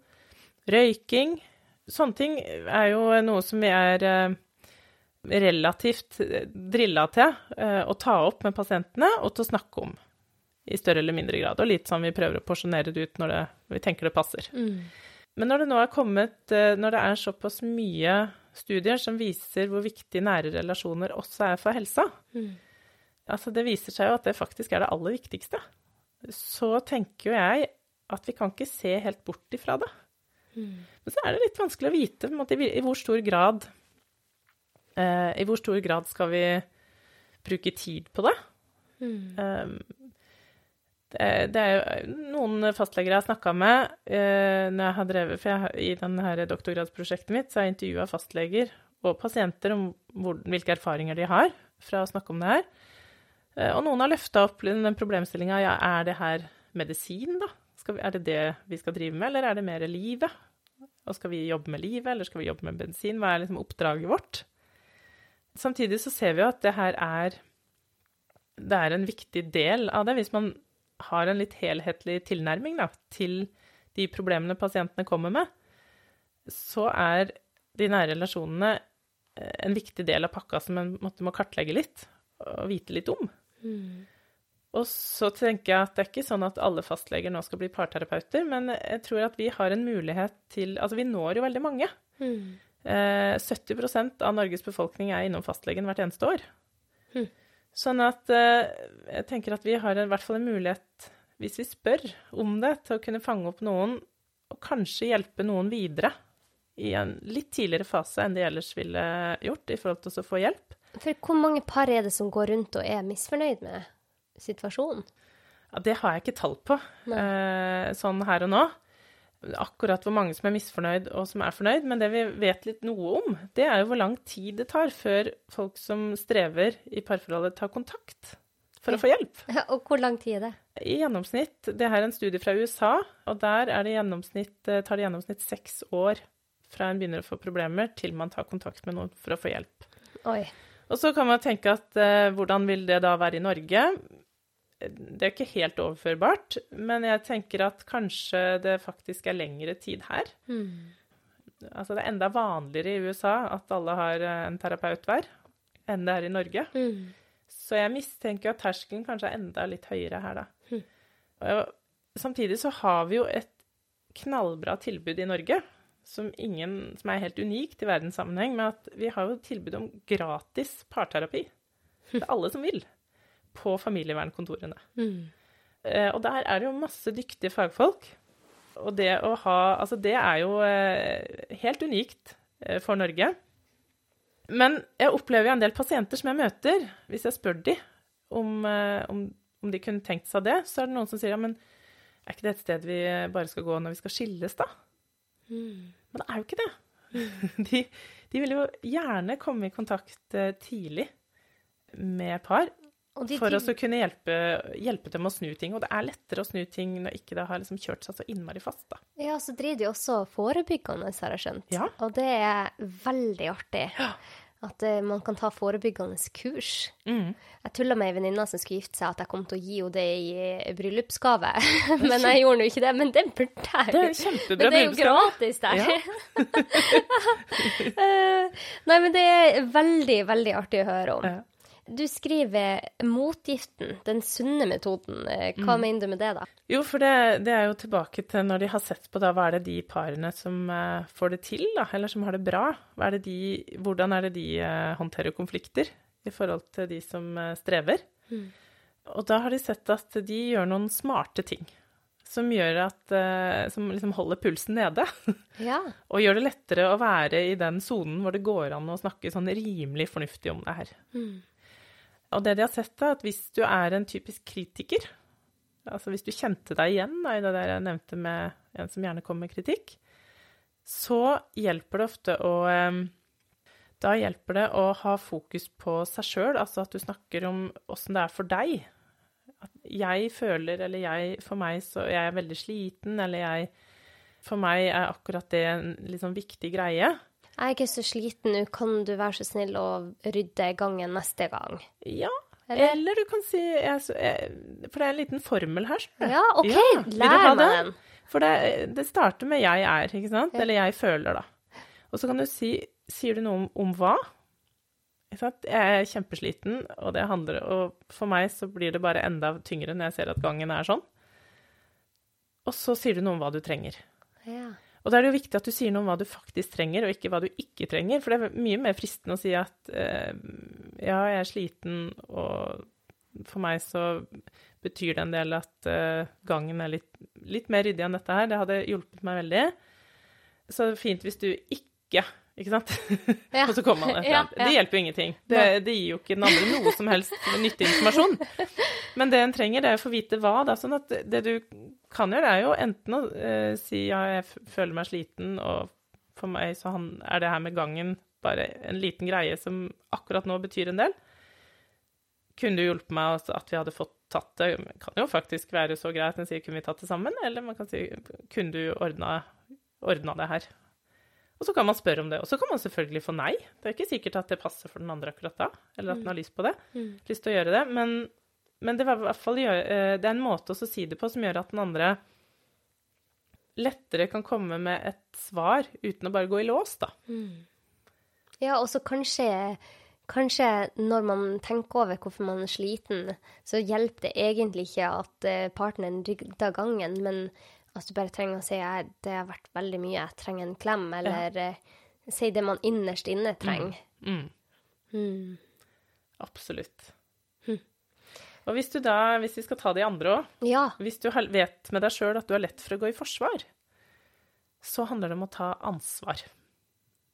røyking. Sånne ting er jo noe som vi er eh, relativt drilla til å ta opp med pasientene og til å snakke om i større eller mindre grad. Og litt sånn vi prøver å porsjonere det ut når det, vi tenker det passer. Mm. Men når det nå er kommet, når det er såpass mye studier som viser hvor viktig nære relasjoner også er for helsa, mm. altså det viser seg jo at det faktisk er det aller viktigste, så tenker jo jeg at vi kan ikke se helt bort ifra det. Mm. Men så er det litt vanskelig å vite måte, i hvor stor grad eh, I hvor stor grad skal vi bruke tid på det? Mm. Um, det er jo noen fastleger jeg har snakka med eh, når jeg har drevet, for jeg, I denne doktorgradsprosjektet mitt så har jeg intervjua fastleger og pasienter om hvor, hvilke erfaringer de har fra å snakke om det her. Eh, og noen har løfta opp den problemstillinga ja, er det her medisin, da? Vi, er det det vi skal drive med, eller er det mer livet? Og skal vi jobbe med livet, eller skal vi jobbe med bensin? Hva er liksom oppdraget vårt? Samtidig så ser vi jo at det her er Det er en viktig del av det. Hvis man har en litt helhetlig tilnærming da, til de problemene pasientene kommer med, så er de nære relasjonene eh, en viktig del av pakka som en måtte, må kartlegge litt og vite litt om. Mm. Og så tenker jeg at det er ikke sånn at alle fastleger nå skal bli parterapeuter, men jeg tror at vi har en mulighet til Altså, vi når jo veldig mange. Mm. Eh, 70% av Norges befolkning er innom fastlegen hvert eneste år. Mm. Sånn at eh, jeg tenker at vi har i hvert fall en mulighet, hvis vi spør om det, til å kunne fange opp noen og kanskje hjelpe noen videre i en litt tidligere fase enn de ellers ville gjort, i forhold til å få hjelp. For hvor mange par er det som går rundt og er misfornøyd med situasjonen? Ja, det har jeg ikke tall på eh, sånn her og nå akkurat hvor mange som er misfornøyd og som er fornøyd, men det vi vet litt noe om, det er jo hvor lang tid det tar før folk som strever i parforholdet, tar kontakt for å få hjelp. Ja, [laughs] og hvor lang tid er det? I gjennomsnitt Det her er en studie fra USA, og der det eh, tar det gjennomsnitt seks år fra en begynner å få problemer, til man tar kontakt med noen for å få hjelp. Oi. Og så kan man tenke at eh, hvordan vil det da være i Norge? Det er ikke helt overførbart, men jeg tenker at kanskje det faktisk er lengre tid her. Mm. Altså det er enda vanligere i USA at alle har eh, en terapeut hver, enn det er i Norge. Mm. Så jeg mistenker at terskelen kanskje er enda litt høyere her, da. Mm. samtidig så har vi jo et knallbra tilbud i Norge, som, ingen, som er helt unikt i verdenssammenheng, med at vi har jo tilbud om gratis parterapi Det er alle som vil, på familievernkontorene. Mm. og der er det jo masse dyktige fagfolk. Og det å ha Altså, det er jo eh, helt unikt eh, for Norge. Men jeg opplever jo en del pasienter som jeg møter, hvis jeg spør de om, eh, om, om de kunne tenkt seg det, så er det noen som sier ja, men er ikke det et sted vi bare skal gå når vi skal skilles, da? Men det er jo ikke det. [laughs] De, de vil jo gjerne komme i kontakt eh, tidlig med par de, for de, å kunne hjelpe, hjelpe dem å snu ting. Og det er lettere å snu ting når ikke det har liksom kjørt seg så innmari fast, da. ja, så driver de også forebyggende, har jeg skjønt. Ja. Og det er veldig artig. Ja. At uh, man kan ta forebyggende kurs. Mm. Jeg tulla med ei venninne som skulle gifte seg, at jeg kom til å gi henne det i eh, bryllupsgave. [laughs] men jeg gjorde nå ikke det. Men det burde jeg. Det er kjempebra Men det er jo gratis der. [laughs] Eh, Nei, men det er veldig, veldig artig å høre om. Ja. Du skriver 'motgiften', den sunne metoden. Hva Mm. Mener du med det, da? Jo, for det, det er jo tilbake til når de har sett på da, hva er det de parene som uh, får det til, da, eller som har det bra. Er det de, hvordan er det de uh, håndterer konflikter i forhold til de som uh, strever. Og da har de sett at de gjør noen smarte ting. Som gjør at eh, Som liksom holder pulsen nede. [laughs] Ja. Og gjør det lettere å være i den sonen hvor det går an å snakke sånn rimelig fornuftig om det her. Og det de har sett, er at hvis du er en typisk kritiker, altså hvis du kjente deg igjen da, i det der jeg nevnte med en som gjerne kommer med kritikk, så hjelper det ofte å Da hjelper det å ha fokus på seg sjøl, altså at du snakker om åssen det er for deg. At jeg føler, eller jeg For meg så jeg er veldig sliten, eller jeg For meg er akkurat det en liksom viktig greie. Jeg er ikke så sliten nå, kan du være så snill å rydde gangen neste gang? Ja. Eller? Eller du kan si jeg, jeg, For det er en liten formel her. Ja, OK, Ja, lær meg den. For det, det starter med 'jeg er', ikke sant? Eller 'jeg føler', da. Og så kan du si Sier du noe om, om hva? Jeg er kjempesliten, og det handler Og for meg så blir det bare enda tyngre når jeg ser at gangen er sånn. Og så sier du noe om hva du trenger. Ja. Og da er det jo viktig at du sier noe om hva du faktisk trenger, og ikke hva du ikke trenger. For det er mye mer fristende å si at eh, ja, jeg er sliten, og for meg så betyr det en del at eh, gangen er litt, litt mer ryddig enn dette her. Det hadde hjulpet meg veldig. Så det er fint hvis du ikke ikke sant? [laughs] Ja. og så kommer man et eller annet. Det hjelper jo ingenting. Det, det gir jo ikke den andre noe som helst nyttig informasjon. [laughs] Men det en trenger, det er å få vite hva. Da. Sånn at det du kan gjøre, er jo enten å eh, si ja, jeg føler meg sliten, og for meg så han, er det her med gangen bare en liten greie som akkurat nå betyr en del. Kunne du hjulpet meg altså, at vi hadde fått tatt det? Det kan jo faktisk være så greit en sier kunne vi tatt det sammen, eller man kan si kunne du ordna, ordna det her? Og så kan man spørre om det. Og så kan man selvfølgelig få nei. Det er ikke sikkert at det passer for den andre akkurat da, eller at den har lyst på det, lyst til å gjøre det. Men, men det, var i hvert fall, eh, det er en måte å si det på som gjør at den andre lettere kan komme med et svar uten å bare gå i lås, da. Ja, og så kanskje, kanskje når man tenker over hvorfor man er sliten, så hjelper det egentlig ikke at eh, partneren rydder gangen, men at du bare trenger å si at det har vært veldig mye, jeg trenger en klem, eller ja. si det man innerst inne trenger. Mm. Mm. Absolutt. Og hvis du da, hvis vi skal ta de andre òg, Ja. hvis du vet med deg sjøl at du har lett for å gå i forsvar, så handler det om å ta ansvar,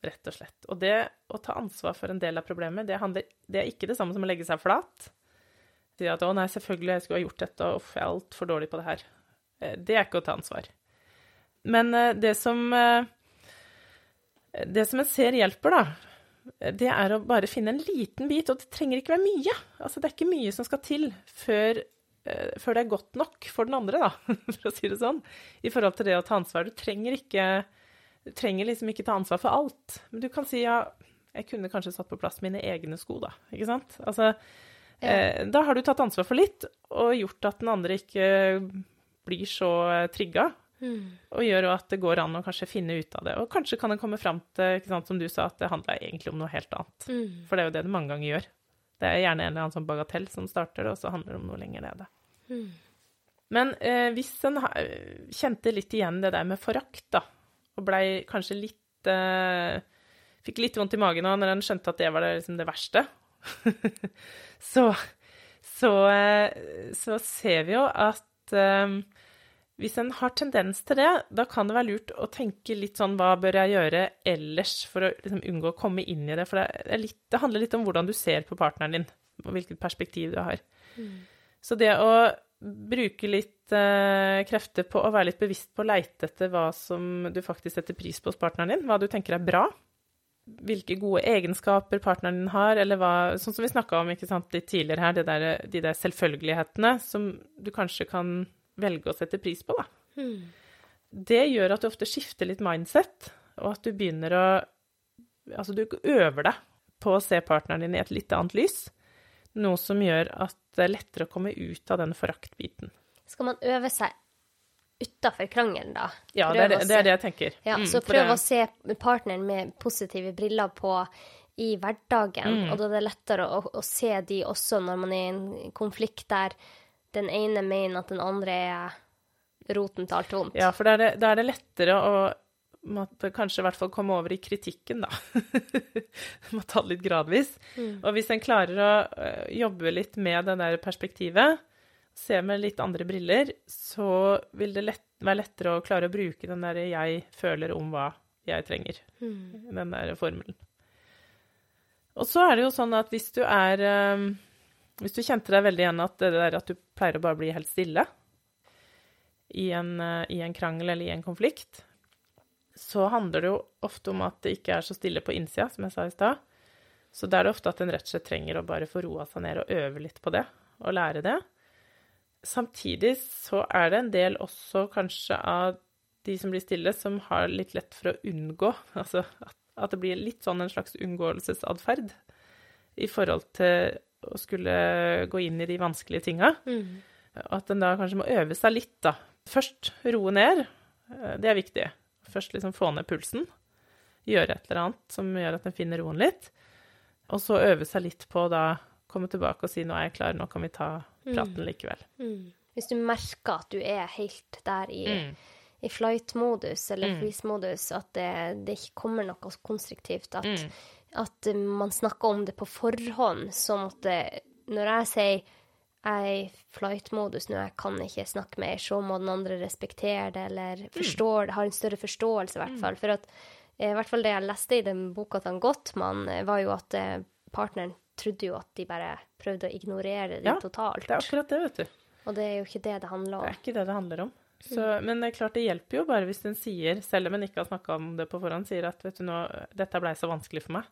rett og slett. Og det å ta ansvar for en del av problemet, det, handler, det er ikke det samme som å legge seg flat. Si at 'å nei, selvfølgelig, jeg skulle ha gjort dette, og jeg er altfor dårlig på det her'. Eh, Det er ikke å ta ansvar. Men eh, det som eh, Det som jeg ser hjelper, da, det er å bare finne en liten bit, og det trenger ikke være mye. Altså, det er ikke mye som skal til før, uh, før det er godt nok for den andre, da, [laughs] for å si det sånn, i forhold til det å ta ansvar. Du trenger ikke du trenger liksom ikke ta ansvar for alt. Men du kan si ja, jeg kunne kanskje satt på plass mine egne sko, da. Ikke sant? Altså, eh, da har du tatt ansvar for litt, og gjort at den andre ikke blir så eh, trigga. Og gjør jo at det går an å kanskje finne ut av det. Og kanskje kan en komme fram til, sant, som du sa, at det handla egentlig om noe helt annet. For det er jo det det mange ganger gjør. Det er gjerne en eller annen sånn bagatell som starter det, og så handler det om noe lenger nede. Mm. Men eh, hvis en ha, kjente litt igjen det der med forakt, da, og blei kanskje litt eh, Fikk litt vondt i magen òg når en skjønte at det var det, liksom det verste, [laughs] så, så, eh, så, ser vi jo at eh, hvis en har tendens til det, da kan det være lurt å tenke litt sånn Hva bør jeg gjøre ellers for å liksom, unngå å komme inn i det? For det, litt, det, handler litt om hvordan du ser på partneren din, og hvilket perspektiv du har. Mm. Så det å bruke litt eh, krefter på å være litt bevisst på å leite etter hva som du faktisk setter pris på hos partneren din, hva du tenker er bra, hvilke gode egenskaper partneren din har, eller hva Sånn som vi snakka om sant, litt tidligere her, der, de der selvfølgelighetene som du kanskje kan velge å sette pris på, da. Mm. Det gjør at du ofte skifter litt mindset, og at du begynner å Altså, du øver deg på å se partneren din i et litt annet lys. Noe som gjør at det er lettere å komme ut av den foraktbiten. Skal man øve seg utafor krangelen, da? Ja, det er det, det er det, jeg tenker. Ja, mm, så prøv å se partneren med positive briller på i hverdagen, mm. og da er det lettere å, å, se de også når man er i en konflikt der den ene mener at den andre er roten til alt vondt. Ja, for da er, er det lettere å kanskje i hvert fall komme over i kritikken, da. [laughs] må ta det litt gradvis. Mm. Og hvis en klarer å uh, jobbe litt med det der perspektivet, se med litt andre briller, så vil det lett, være lettere å klare å bruke den derre 'jeg føler om hva jeg trenger', mm. den der formelen. Og så er det jo sånn at hvis du er um, Hvis du kjente deg veldig igjen at det der at du pleier å bare bli helt stille i en, uh, i en krangel eller i en konflikt, så handler det jo ofte om at det ikke er så stille på innsida, som jeg sa i stad. Så da er det ofte at en rett og slett trenger å bare få roa seg ned og øve litt på det, og lære det. Samtidig så er det en del også kanskje av de som blir stille, som har litt lett for å unngå Altså at det blir litt sånn en slags unngåelsesatferd i forhold til å skulle gå inn i de vanskelige tinga. Mm. At en da kanskje må øve seg litt, da. Først roe ned. Det er viktig. Først liksom få ned pulsen, gjøre et eller annet som gjør at en finner roen litt. Og så øve seg litt på å da komme tilbake og si 'nå er jeg klar, nå kan vi ta praten mm. likevel'. Mm. Hvis du merker at du er helt der i, mm. i flight-modus eller mm. freeze-modus, at det, det, ikke kommer noe konstruktivt, at, mm. At, man snakker om det på forhånd, sånn at det, når jeg sier jeg er i flight-modus nå, jeg kan ikke snakke mer, så må den andre respektere det, eller mm. forstår det, har en større forståelse, i hvert mm. fall. For at, eh, i hvert fall det jeg leste i den boka til Gottmann, eh, var jo at eh, partneren trodde jo at de bare prøvde å ignorere det ja, totalt. det er akkurat det, vet du. Og det er jo ikke det det handler om. Det er ikke det det handler om. Så, mm. Men det er klart det hjelper jo bare hvis en sier, selv om en ikke har snakka om det på forhånd, sier at vet du nå, dette blei så vanskelig for meg.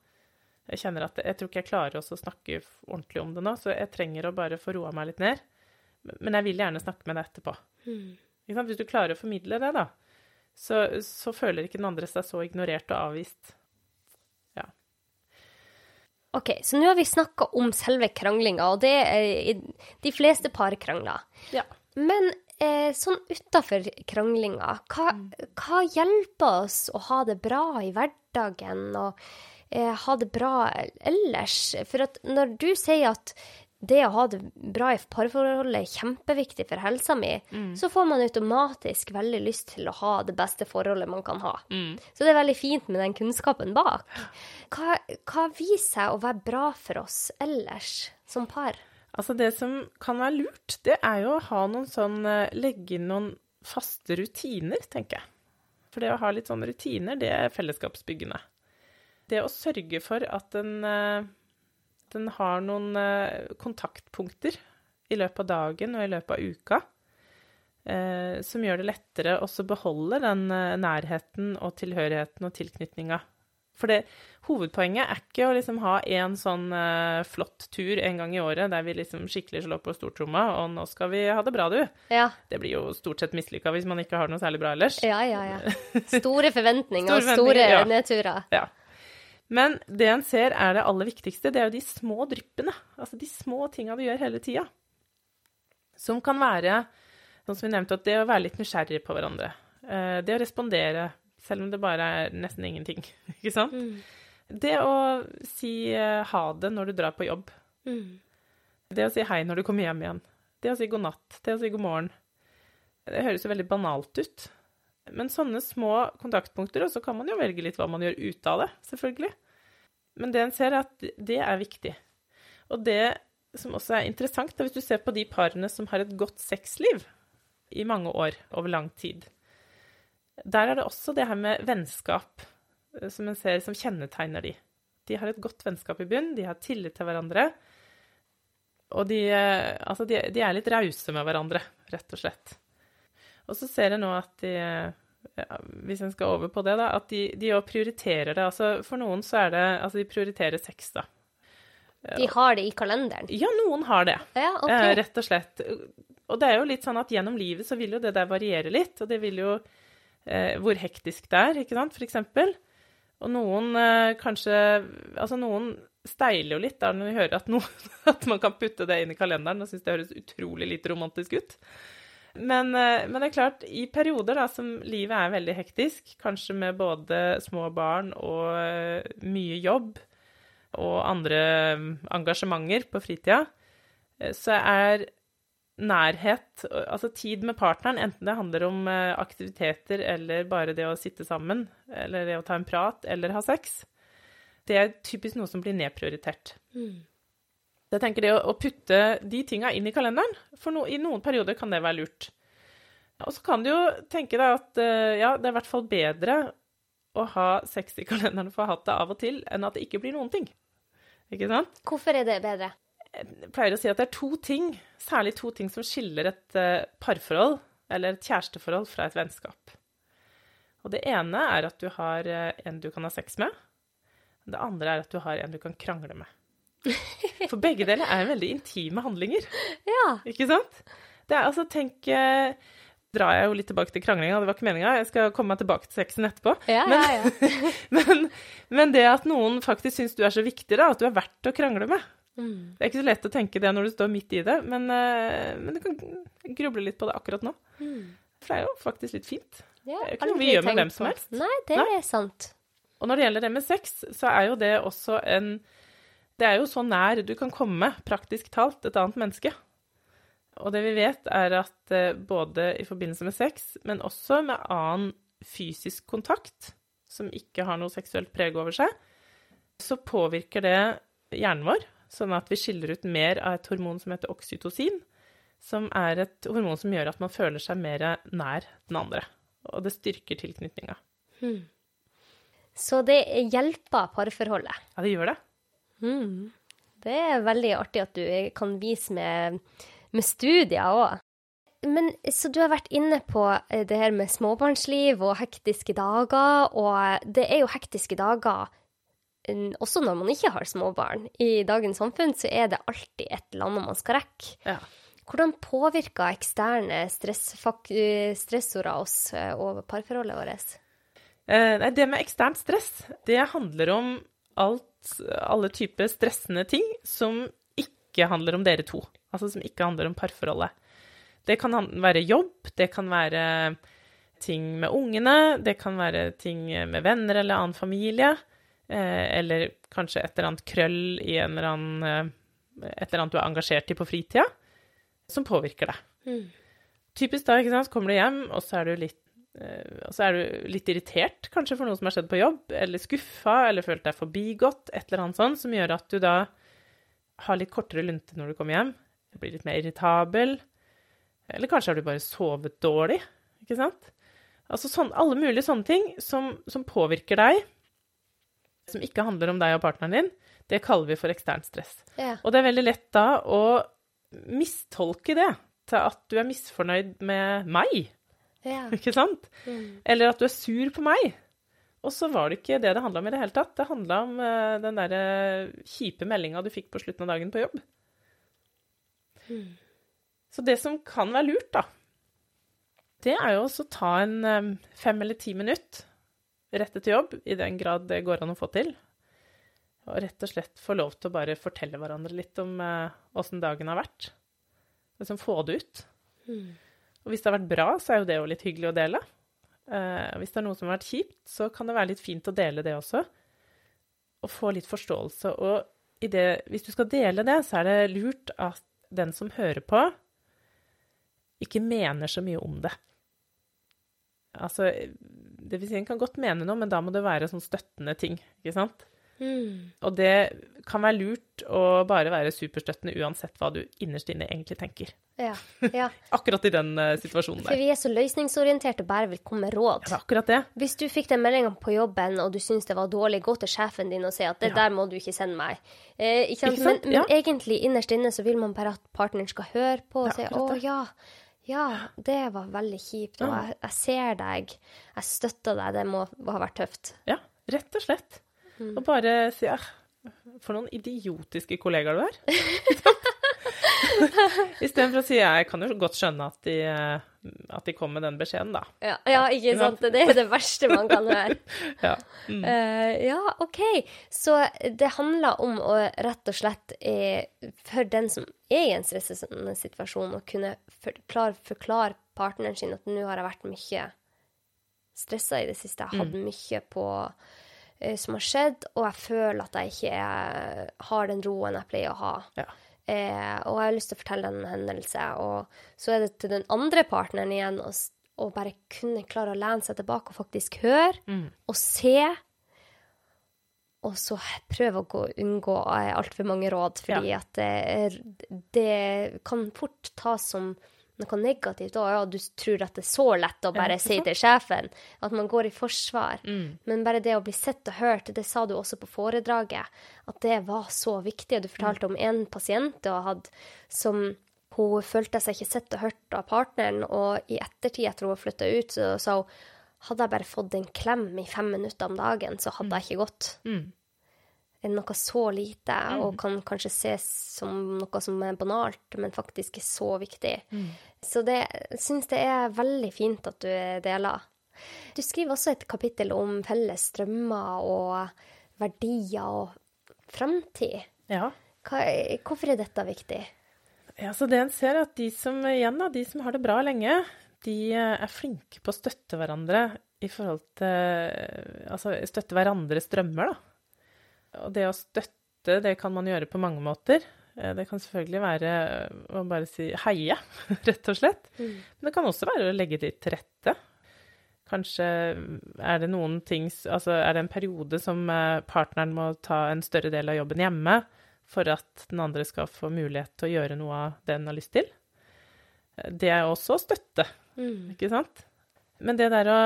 Jeg kjenner at jeg tror ikke jeg klarer å snakke ordentlig om det nå, så jeg trenger å bare få roa meg litt ned. Men jeg vil gjerne snakke med deg etterpå. Mm. Hvis du klarer å formidle det, da, så, så, føler ikke den andre seg så ignorert og avvist. Ja. OK, så nå har vi snakka om selve kranglinga, og det er de fleste par krangler. Ja. Men eh, sånn utafor kranglinga, hva, mm. hva hjelper oss å ha det bra i hverdagen? og eh, ha det bra ellers. For når du sier at det å ha det bra i parforholdet er kjempeviktig for helsa mi, mm. så får man automatisk veldig lyst til å ha det beste forholdet man kan ha. Mm. Så det er veldig fint med den kunnskapen bak. Hva, hva viser seg å være bra for oss ellers som par? Altså Det som kan være lurt, det er jo å ha noen sånn eh, Legge inn noen faste rutiner, tenker jeg. For det å ha litt sånne rutiner, det er fellesskapsbyggende det å sørge for at den, eh, den har noen eh, kontaktpunkter i løpet av dagen og i løpet av uka, som gjør det lettere å beholde den nærheten og tilhørigheten og tilknytninga. For det, hovedpoenget er ikke å liksom ha en sånn uh, flott tur en gang i året der vi liksom skikkelig slår på stortromma, og nå skal vi ha det bra, du. Ja. Det blir jo stort sett mislykka hvis man ikke har noe særlig bra ellers. Ja, ja, ja. [laughs] Store forventninger og store ja. nedturer. Ja. Men det en ser er det aller viktigste, det er jo de små dryppene. Altså de små tinga vi gjør hele tida. Som kan være, sånn som vi nevnte, at det å være litt nysgjerrig på hverandre. Eh, det å respondere, selv om det bare er nesten ingenting. [laughs] Ikke sant? Mm. Det å si eh, ha det når du drar på jobb. Mm. Det å si hei når du kommer hjem igjen. Det å si god natt. Det å si god morgen. Det høres jo veldig banalt ut. Men sånne små kontaktpunkter, og så kan man jo velge litt hva man gjør ut av det, selvfølgelig. Men det en ser, er at det er viktig. Og det som også er interessant, er hvis du ser på de parene som har et godt sexliv i mange år, over lang tid. Der er det også det her med vennskap eh, som en ser som kjennetegner de. De har et godt vennskap i bunn, de har tillit til hverandre. Og de, eh, altså de, de er litt rause med hverandre, rett og slett. Og så ser jeg nå at de ja, Hvis en skal over på det, da, at de, de prioriterer det. Altså for noen så er det Altså de prioriterer sex, da. De har det i kalenderen? Ja, noen har det. Ja, ok. Eh, rett og slett. Og det er jo litt sånn at gjennom livet så vil jo det der variere litt, og det vil jo eh, Hvor hektisk det er, ikke sant, for eksempel. Og noen eh, kanskje Altså noen steiler jo litt da når de hører at, noen, [laughs] at man kan putte det inn i kalenderen, og syns det høres utrolig lite romantisk ut. Men, eh, men det er klart, i perioder da som livet er veldig hektisk, kanskje med både små barn og eh, mye jobb og andre mm, engasjementer på fritida, eh, så er nærhet, altså tid med partneren, enten det handler om eh, aktiviteter eller bare det å sitte sammen, eller det å ta en prat eller ha sex, det er typisk noe som blir nedprioritert. Mm. Jeg tenker det å, putte de tinga inn i kalenderen, for no, i noen perioder kan det være lurt. Og så kan du jo tenke deg at eh, ja, det er i hvert fall bedre å ha sex i kalenderen for å ha hatt det av og til, enn at det ikke blir noen ting. Ikke sant? Hvorfor er det bedre? Jeg pleier å si at det er to ting, særlig to ting, som skiller et eh, parforhold eller et kjæresteforhold fra et vennskap. Og det ene er at du har eh, en du kan ha sex med. Det andre er at du har en du kan krangle med. [laughs] For begge deler er veldig intime handlinger, Ja. ikke sant? Det er altså, tenk eh, Drar jeg jo litt tilbake til kranglinga, det var ikke meninga. Jeg skal komme meg tilbake til sexen etterpå. Ja, Men- ja, ja. [laughs] Men, men det at noen faktisk syns du er så viktig, da, at du er verdt å krangle med Mm. Det er ikke så lett å tenke det når du står midt i det, men, eh, men du kan gruble litt på det akkurat nå. Mm. For det er jo faktisk litt fint. Ja, Det er jo ikke noe vi gjør med hvem som helst. Nei, det Nei. er sant. Og når det gjelder det med sex, så er jo det også en Det er jo så nær du kan komme, praktisk talt, et annet menneske. Og det vi vet, er at eh, både i forbindelse med sex, men også med annen fysisk kontakt, som ikke har noe seksuelt preg over seg, så påvirker det hjernen vår, sånn at vi skiller ut mer av et hormon som heter oksytocin, som er et hormon som gjør at man føler seg mer nær den andre. Og det styrker tilknytninga. Så det hjelper parforholdet. Ja, det gjør det. Hmm. Det er veldig artig at du kan vise med, med studier òg. Men så du har vært inne på eh, det her med småbarnsliv og hektiske dager, og det er jo hektiske dager også når man ikke har småbarn. I dagens samfunn så er det alltid et eller annet man skal rekke. Ja. Hvordan påvirker eksterne eh, stressorer oss over og parforholdet vårt? Eh, det med eksternt stress, det handler om alt, alle typer stressende ting som ikke handler om dere to. Altså som ikke handler om parforholdet. Det kan være jobb, det kan være ting med ungene, det kan være ting med venner eller annen familie, eh, eller kanskje et eller annet krøll i en eller annen eh, Et eller annet du er engasjert i på fritida, som påvirker deg. Mm. Typisk da, ikke sant, så kommer du hjem, og så er du litt eh, og så er du litt irritert, kanskje for noe som har skjedd på jobb, eller skuffa, eller følt deg forbigått, et eller annet sånt, som gjør at du da har litt kortere lunte når du kommer hjem, du blir litt mer irritabel, eller kanskje har du bare sovet dårlig, ikke sant? Altså sånn, alle mulige sånne ting som, som påvirker deg, som ikke handler om deg og partneren din, det kaller vi for eksternt stress. Ja. Og det er veldig lett da å mistolke det til at du er misfornøyd med meg, ja. [laughs] ikke sant? Mm. Eller at du er sur på meg. Og så var det ikke det det handla om i det hele tatt. Det handla om uh, den derre kjipe meldinga du fikk på slutten av dagen på jobb. Mm. Så det som kan være lurt, da, det er jo også å ta en um, fem eller ti minutt rett til jobb, i den grad det går an å få til. Og rett og slett få lov til å bare fortelle hverandre litt om åssen dagen har vært. Liksom få det ut. Mm. Og hvis det har vært bra, så er jo det jo litt hyggelig å dele. Eh, hvis det er noe som har vært kjipt, så kan det være litt fint å dele det også. Og få litt forståelse. Og i det, hvis du skal dele det, så er det lurt at den som hører på, ikke mener så mye om det. Altså, det vil si, en kan godt mene noe, men da må det være sånn støttende ting, ikke sant? Mm. Og det kan være lurt å bare være superstøttende uansett hva du innerst inne egentlig tenker. Ja. ja. [laughs] Akkurat i den uh, situasjonen For vi er så løsningsorienterte og bare vil komme med råd. Ja, det akkurat det. Hvis du fikk den meldinga på jobben, og du syns det var dårlig, gå til sjefen din og si at det Ja. der må du ikke sende meg. Eh, ikke sant? Ikke sant? Men, men egentlig innerst inne så vil man bare at partneren skal høre på og si å ja, ja, det var veldig kjipt, og jeg, jeg ser deg, jeg støtter deg, det må ha vært tøft. Ja, rett og slett. Og bare si ja, for noen idiotiske kollegaer du er. [laughs] Istedenfor å si jeg kan jo godt skjønne at de, eh, at de kom med den beskjeden, da. Ja, ja ikke sant? Det er det verste man kan høre. [laughs] Ja. Mm. Uh, ja, OK. Så det handler om å rett og slett uh, for den som er i en stressende situasjon, å kunne forklare, forklare partneren sin at nå har jeg vært mye stressa i det siste. Jeg har hatt mye på uh, som har skjedd, og jeg føler at jeg ikke er, har den roen jeg pleier å ha. Ja. Eh, og jeg har lyst til å fortelle en hendelse. Og så er det til den andre partneren igjen å, å bare kunne klare å lene seg tilbake og faktisk høre Mm. og se. Og så prøve å gå, unngå eh, altfor mange råd, fordi at det, er, det kan fort tas som noe negativt. òg. ja, du tror at det er så lett å bare si til sjefen at man går i forsvar. Mm. Men bare det å bli sett og hørt, det sa du også på foredraget, at det var så viktig. Og du fortalte om en pasient du har hatt som hun følte seg ikke sett og hørt av partneren, og i ettertid, etter hun har flytta ut, så sa hun hadde jeg bare fått en klem i fem minutter om dagen, så hadde jeg ikke gått. Mm. Noe så lite, og kan kanskje ses som noe som er banalt, men faktisk er så viktig. Så det syns det er veldig fint at du deler. Du skriver også et kapittel om felles drømmer og verdier og framtid. ja. Hva, hvorfor er dette viktig? Ja, så det en ser, er at de som igjen de som har det bra lenge, de eh, er flinke på å støtte hverandre i forhold til Altså støtte hverandres drømmer, da. Og det å støtte, det kan man gjøre på mange måter. Eh, Det kan selvfølgelig være å bare si heie, [laughs] rett og slett. Men det kan også være å legge litt til rette. Kanskje er det noen ting Altså er det en periode som eh, partneren må ta en større del av jobben hjemme for at den andre skal få mulighet til å gjøre noe av det den har lyst til. Eh, Det er også å støtte, ikke sant? Men det der å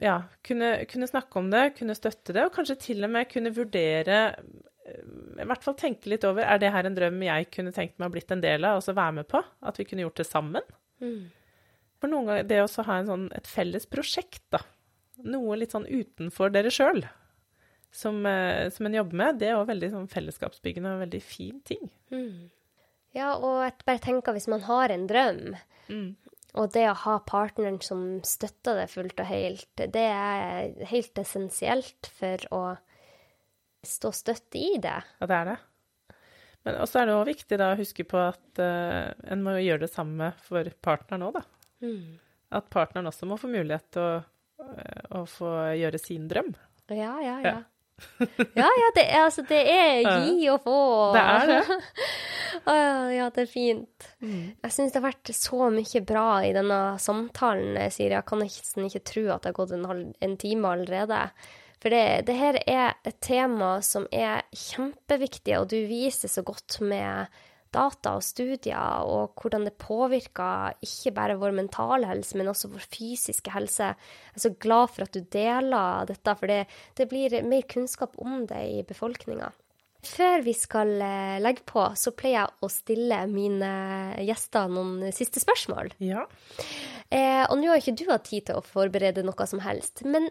ja, kunne, kunne snakke om det, kunne støtte det, og kanskje til og med kunne vurdere eh, I hvert fall tenke litt over er det her en drøm jeg kunne tenkt meg å blitt en del av, og så være med på? At vi kunne gjort det sammen? For noen ganger det å ha en sånn, et felles prosjekt, da. Noe litt sånn utenfor dere sjøl, som, eh, som en jobber med, det er også veldig sånn fellesskapsbyggende og veldig fin ting. Ja, og jeg bare tenker hvis man har en drøm, Mm. Og det å ha partneren som støtter det fullt og helt, det er helt essensielt for å stå støtt i det. Ja, det er det. Men også er det òg viktig da å huske på at uh, en må gjøre det samme for partneren òg, da. At partneren også må få mulighet til å, eh, å få gjøre sin drøm. Ja, ja, ja. Ja, ja, det er, altså, det er [laughs] gi og få. Det er det. [laughs] Ja, det er fint. Jeg syns det har vært så mye bra i denne samtalen, Siri. Jeg kan nesten ikke tro at det har gått en, halv, en time allerede. For det, det her er et tema som er kjempeviktig, og du viser så godt med data og studier, og hvordan det påvirker ikke bare vår mentale helse, men også vår fysiske helse. Jeg er så glad for at du deler dette, for det, det blir mer kunnskap om det i befolkninga. Før vi skal eh, legge på, så pleier jeg å stille mine gjester noen siste spørsmål. Ja. Eh, og nå har ikke du hatt tid til å forberede noe som helst, men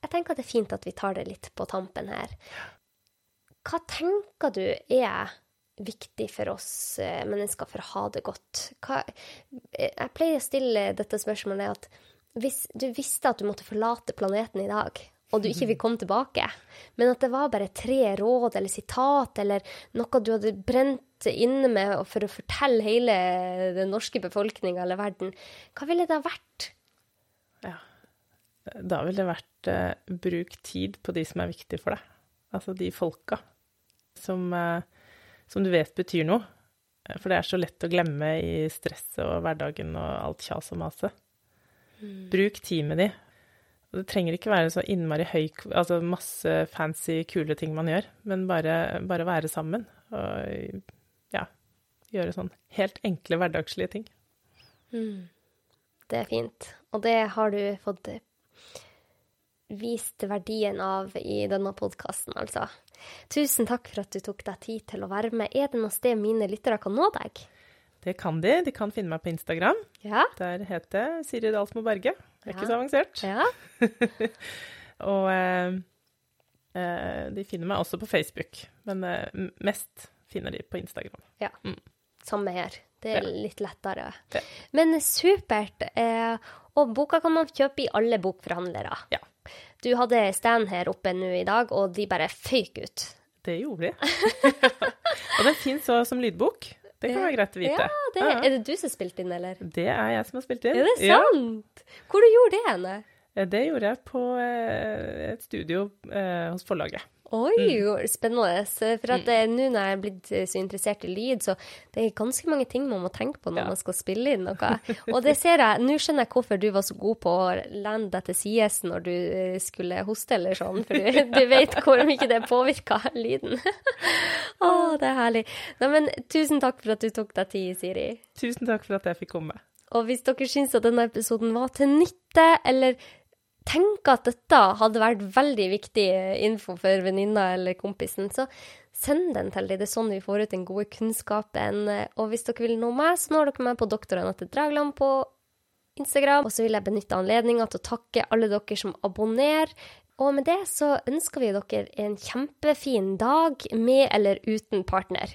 jeg tenker at det er fint at vi tar det litt på tampen her. Hva tenker du er viktig for oss eh, mennesker for å ha det godt? Hva, eh, jeg pleier å stille dette spørsmålet at hvis du visste at du måtte forlate planeten i dag, og du ikke vil komme tilbake, [laughs] men at det var bare tre råd eller sitat eller noe du hadde brent inne med for å fortelle hele den norske befolkninga eller verden, hva ville det ha vært? ja. Da ville det vært eh, bruk tid på de som er viktige for deg. Altså de folka som, eh, som du vet betyr noe. Eh, For det er så lett å glemme i stresset og hverdagen og alt kjas og maset. Bruk tid med de. Og det trenger ikke være så innmari høy Altså masse fancy, kule ting man gjør, men bare, bare være sammen. Og ja, gjøre sånn helt enkle, hverdagslige ting. Det er fint. Og det har du fått vist verdien av i denne podkasten, altså. Tusen takk for at du tok deg tid til å være med. Er det noe sted mine lyttere kan nå deg? Det kan de. De kan finne meg på Instagram. Ja? Der heter jeg Siri Dalsmo Berge. Det er ikke så avansert. Ja? [laughs] Og eh, eh, de finner meg også på Facebook, men eh, mest finner de på Instagram. Samme her. Det er Ja. litt lettere. Ja. Men supert. Eh, og boka kan man kjøpe i alle bokforhandlere. Ja. Du hadde stand her oppe nå i dag, og de bare føyk ut. Det gjorde de. [laughs] og den fins også som lydbok. Det kan være greit å vite. Ja, det, Er det du som har spilt inn, eller? Det er jeg som har spilt inn. Er det Ja, sant? Hvor du gjorde det henne? det gjorde jeg på eh, et studio eh, hos forlaget. Oi, Mm. spennende. For at eh, nå når jeg er blitt eh, så interessert i lyd, så det er ganske mange ting man må tenke på når Ja. man skal spille inn noe. [laughs] Og det ser jeg, nå skjønner jeg hvorfor du var så god på å lande deg til sides når du eh, skulle hoste eller sånn, for du, [laughs] du vet hvor mye det påvirka lyden. [laughs] Å, det er herlig. Nei, men tusen takk for at du tok deg tid, Siri. Tusen takk for at jeg fikk komme. Og hvis dere syns at denne episoden var til nytte, eller tenker at dette hadde vært veldig viktig info for venninna eller kompisen, så send den til dem. Det er sånn vi får ut den gode kunnskapen. Og hvis dere vil nå meg, så når dere meg på Doktor Anette Dragland på Instagram. Og så vil jeg benytte anledninga til å takke alle dere som abonnerer. Og med det så ønsker vi dere en kjempefin dag med eller uten partner.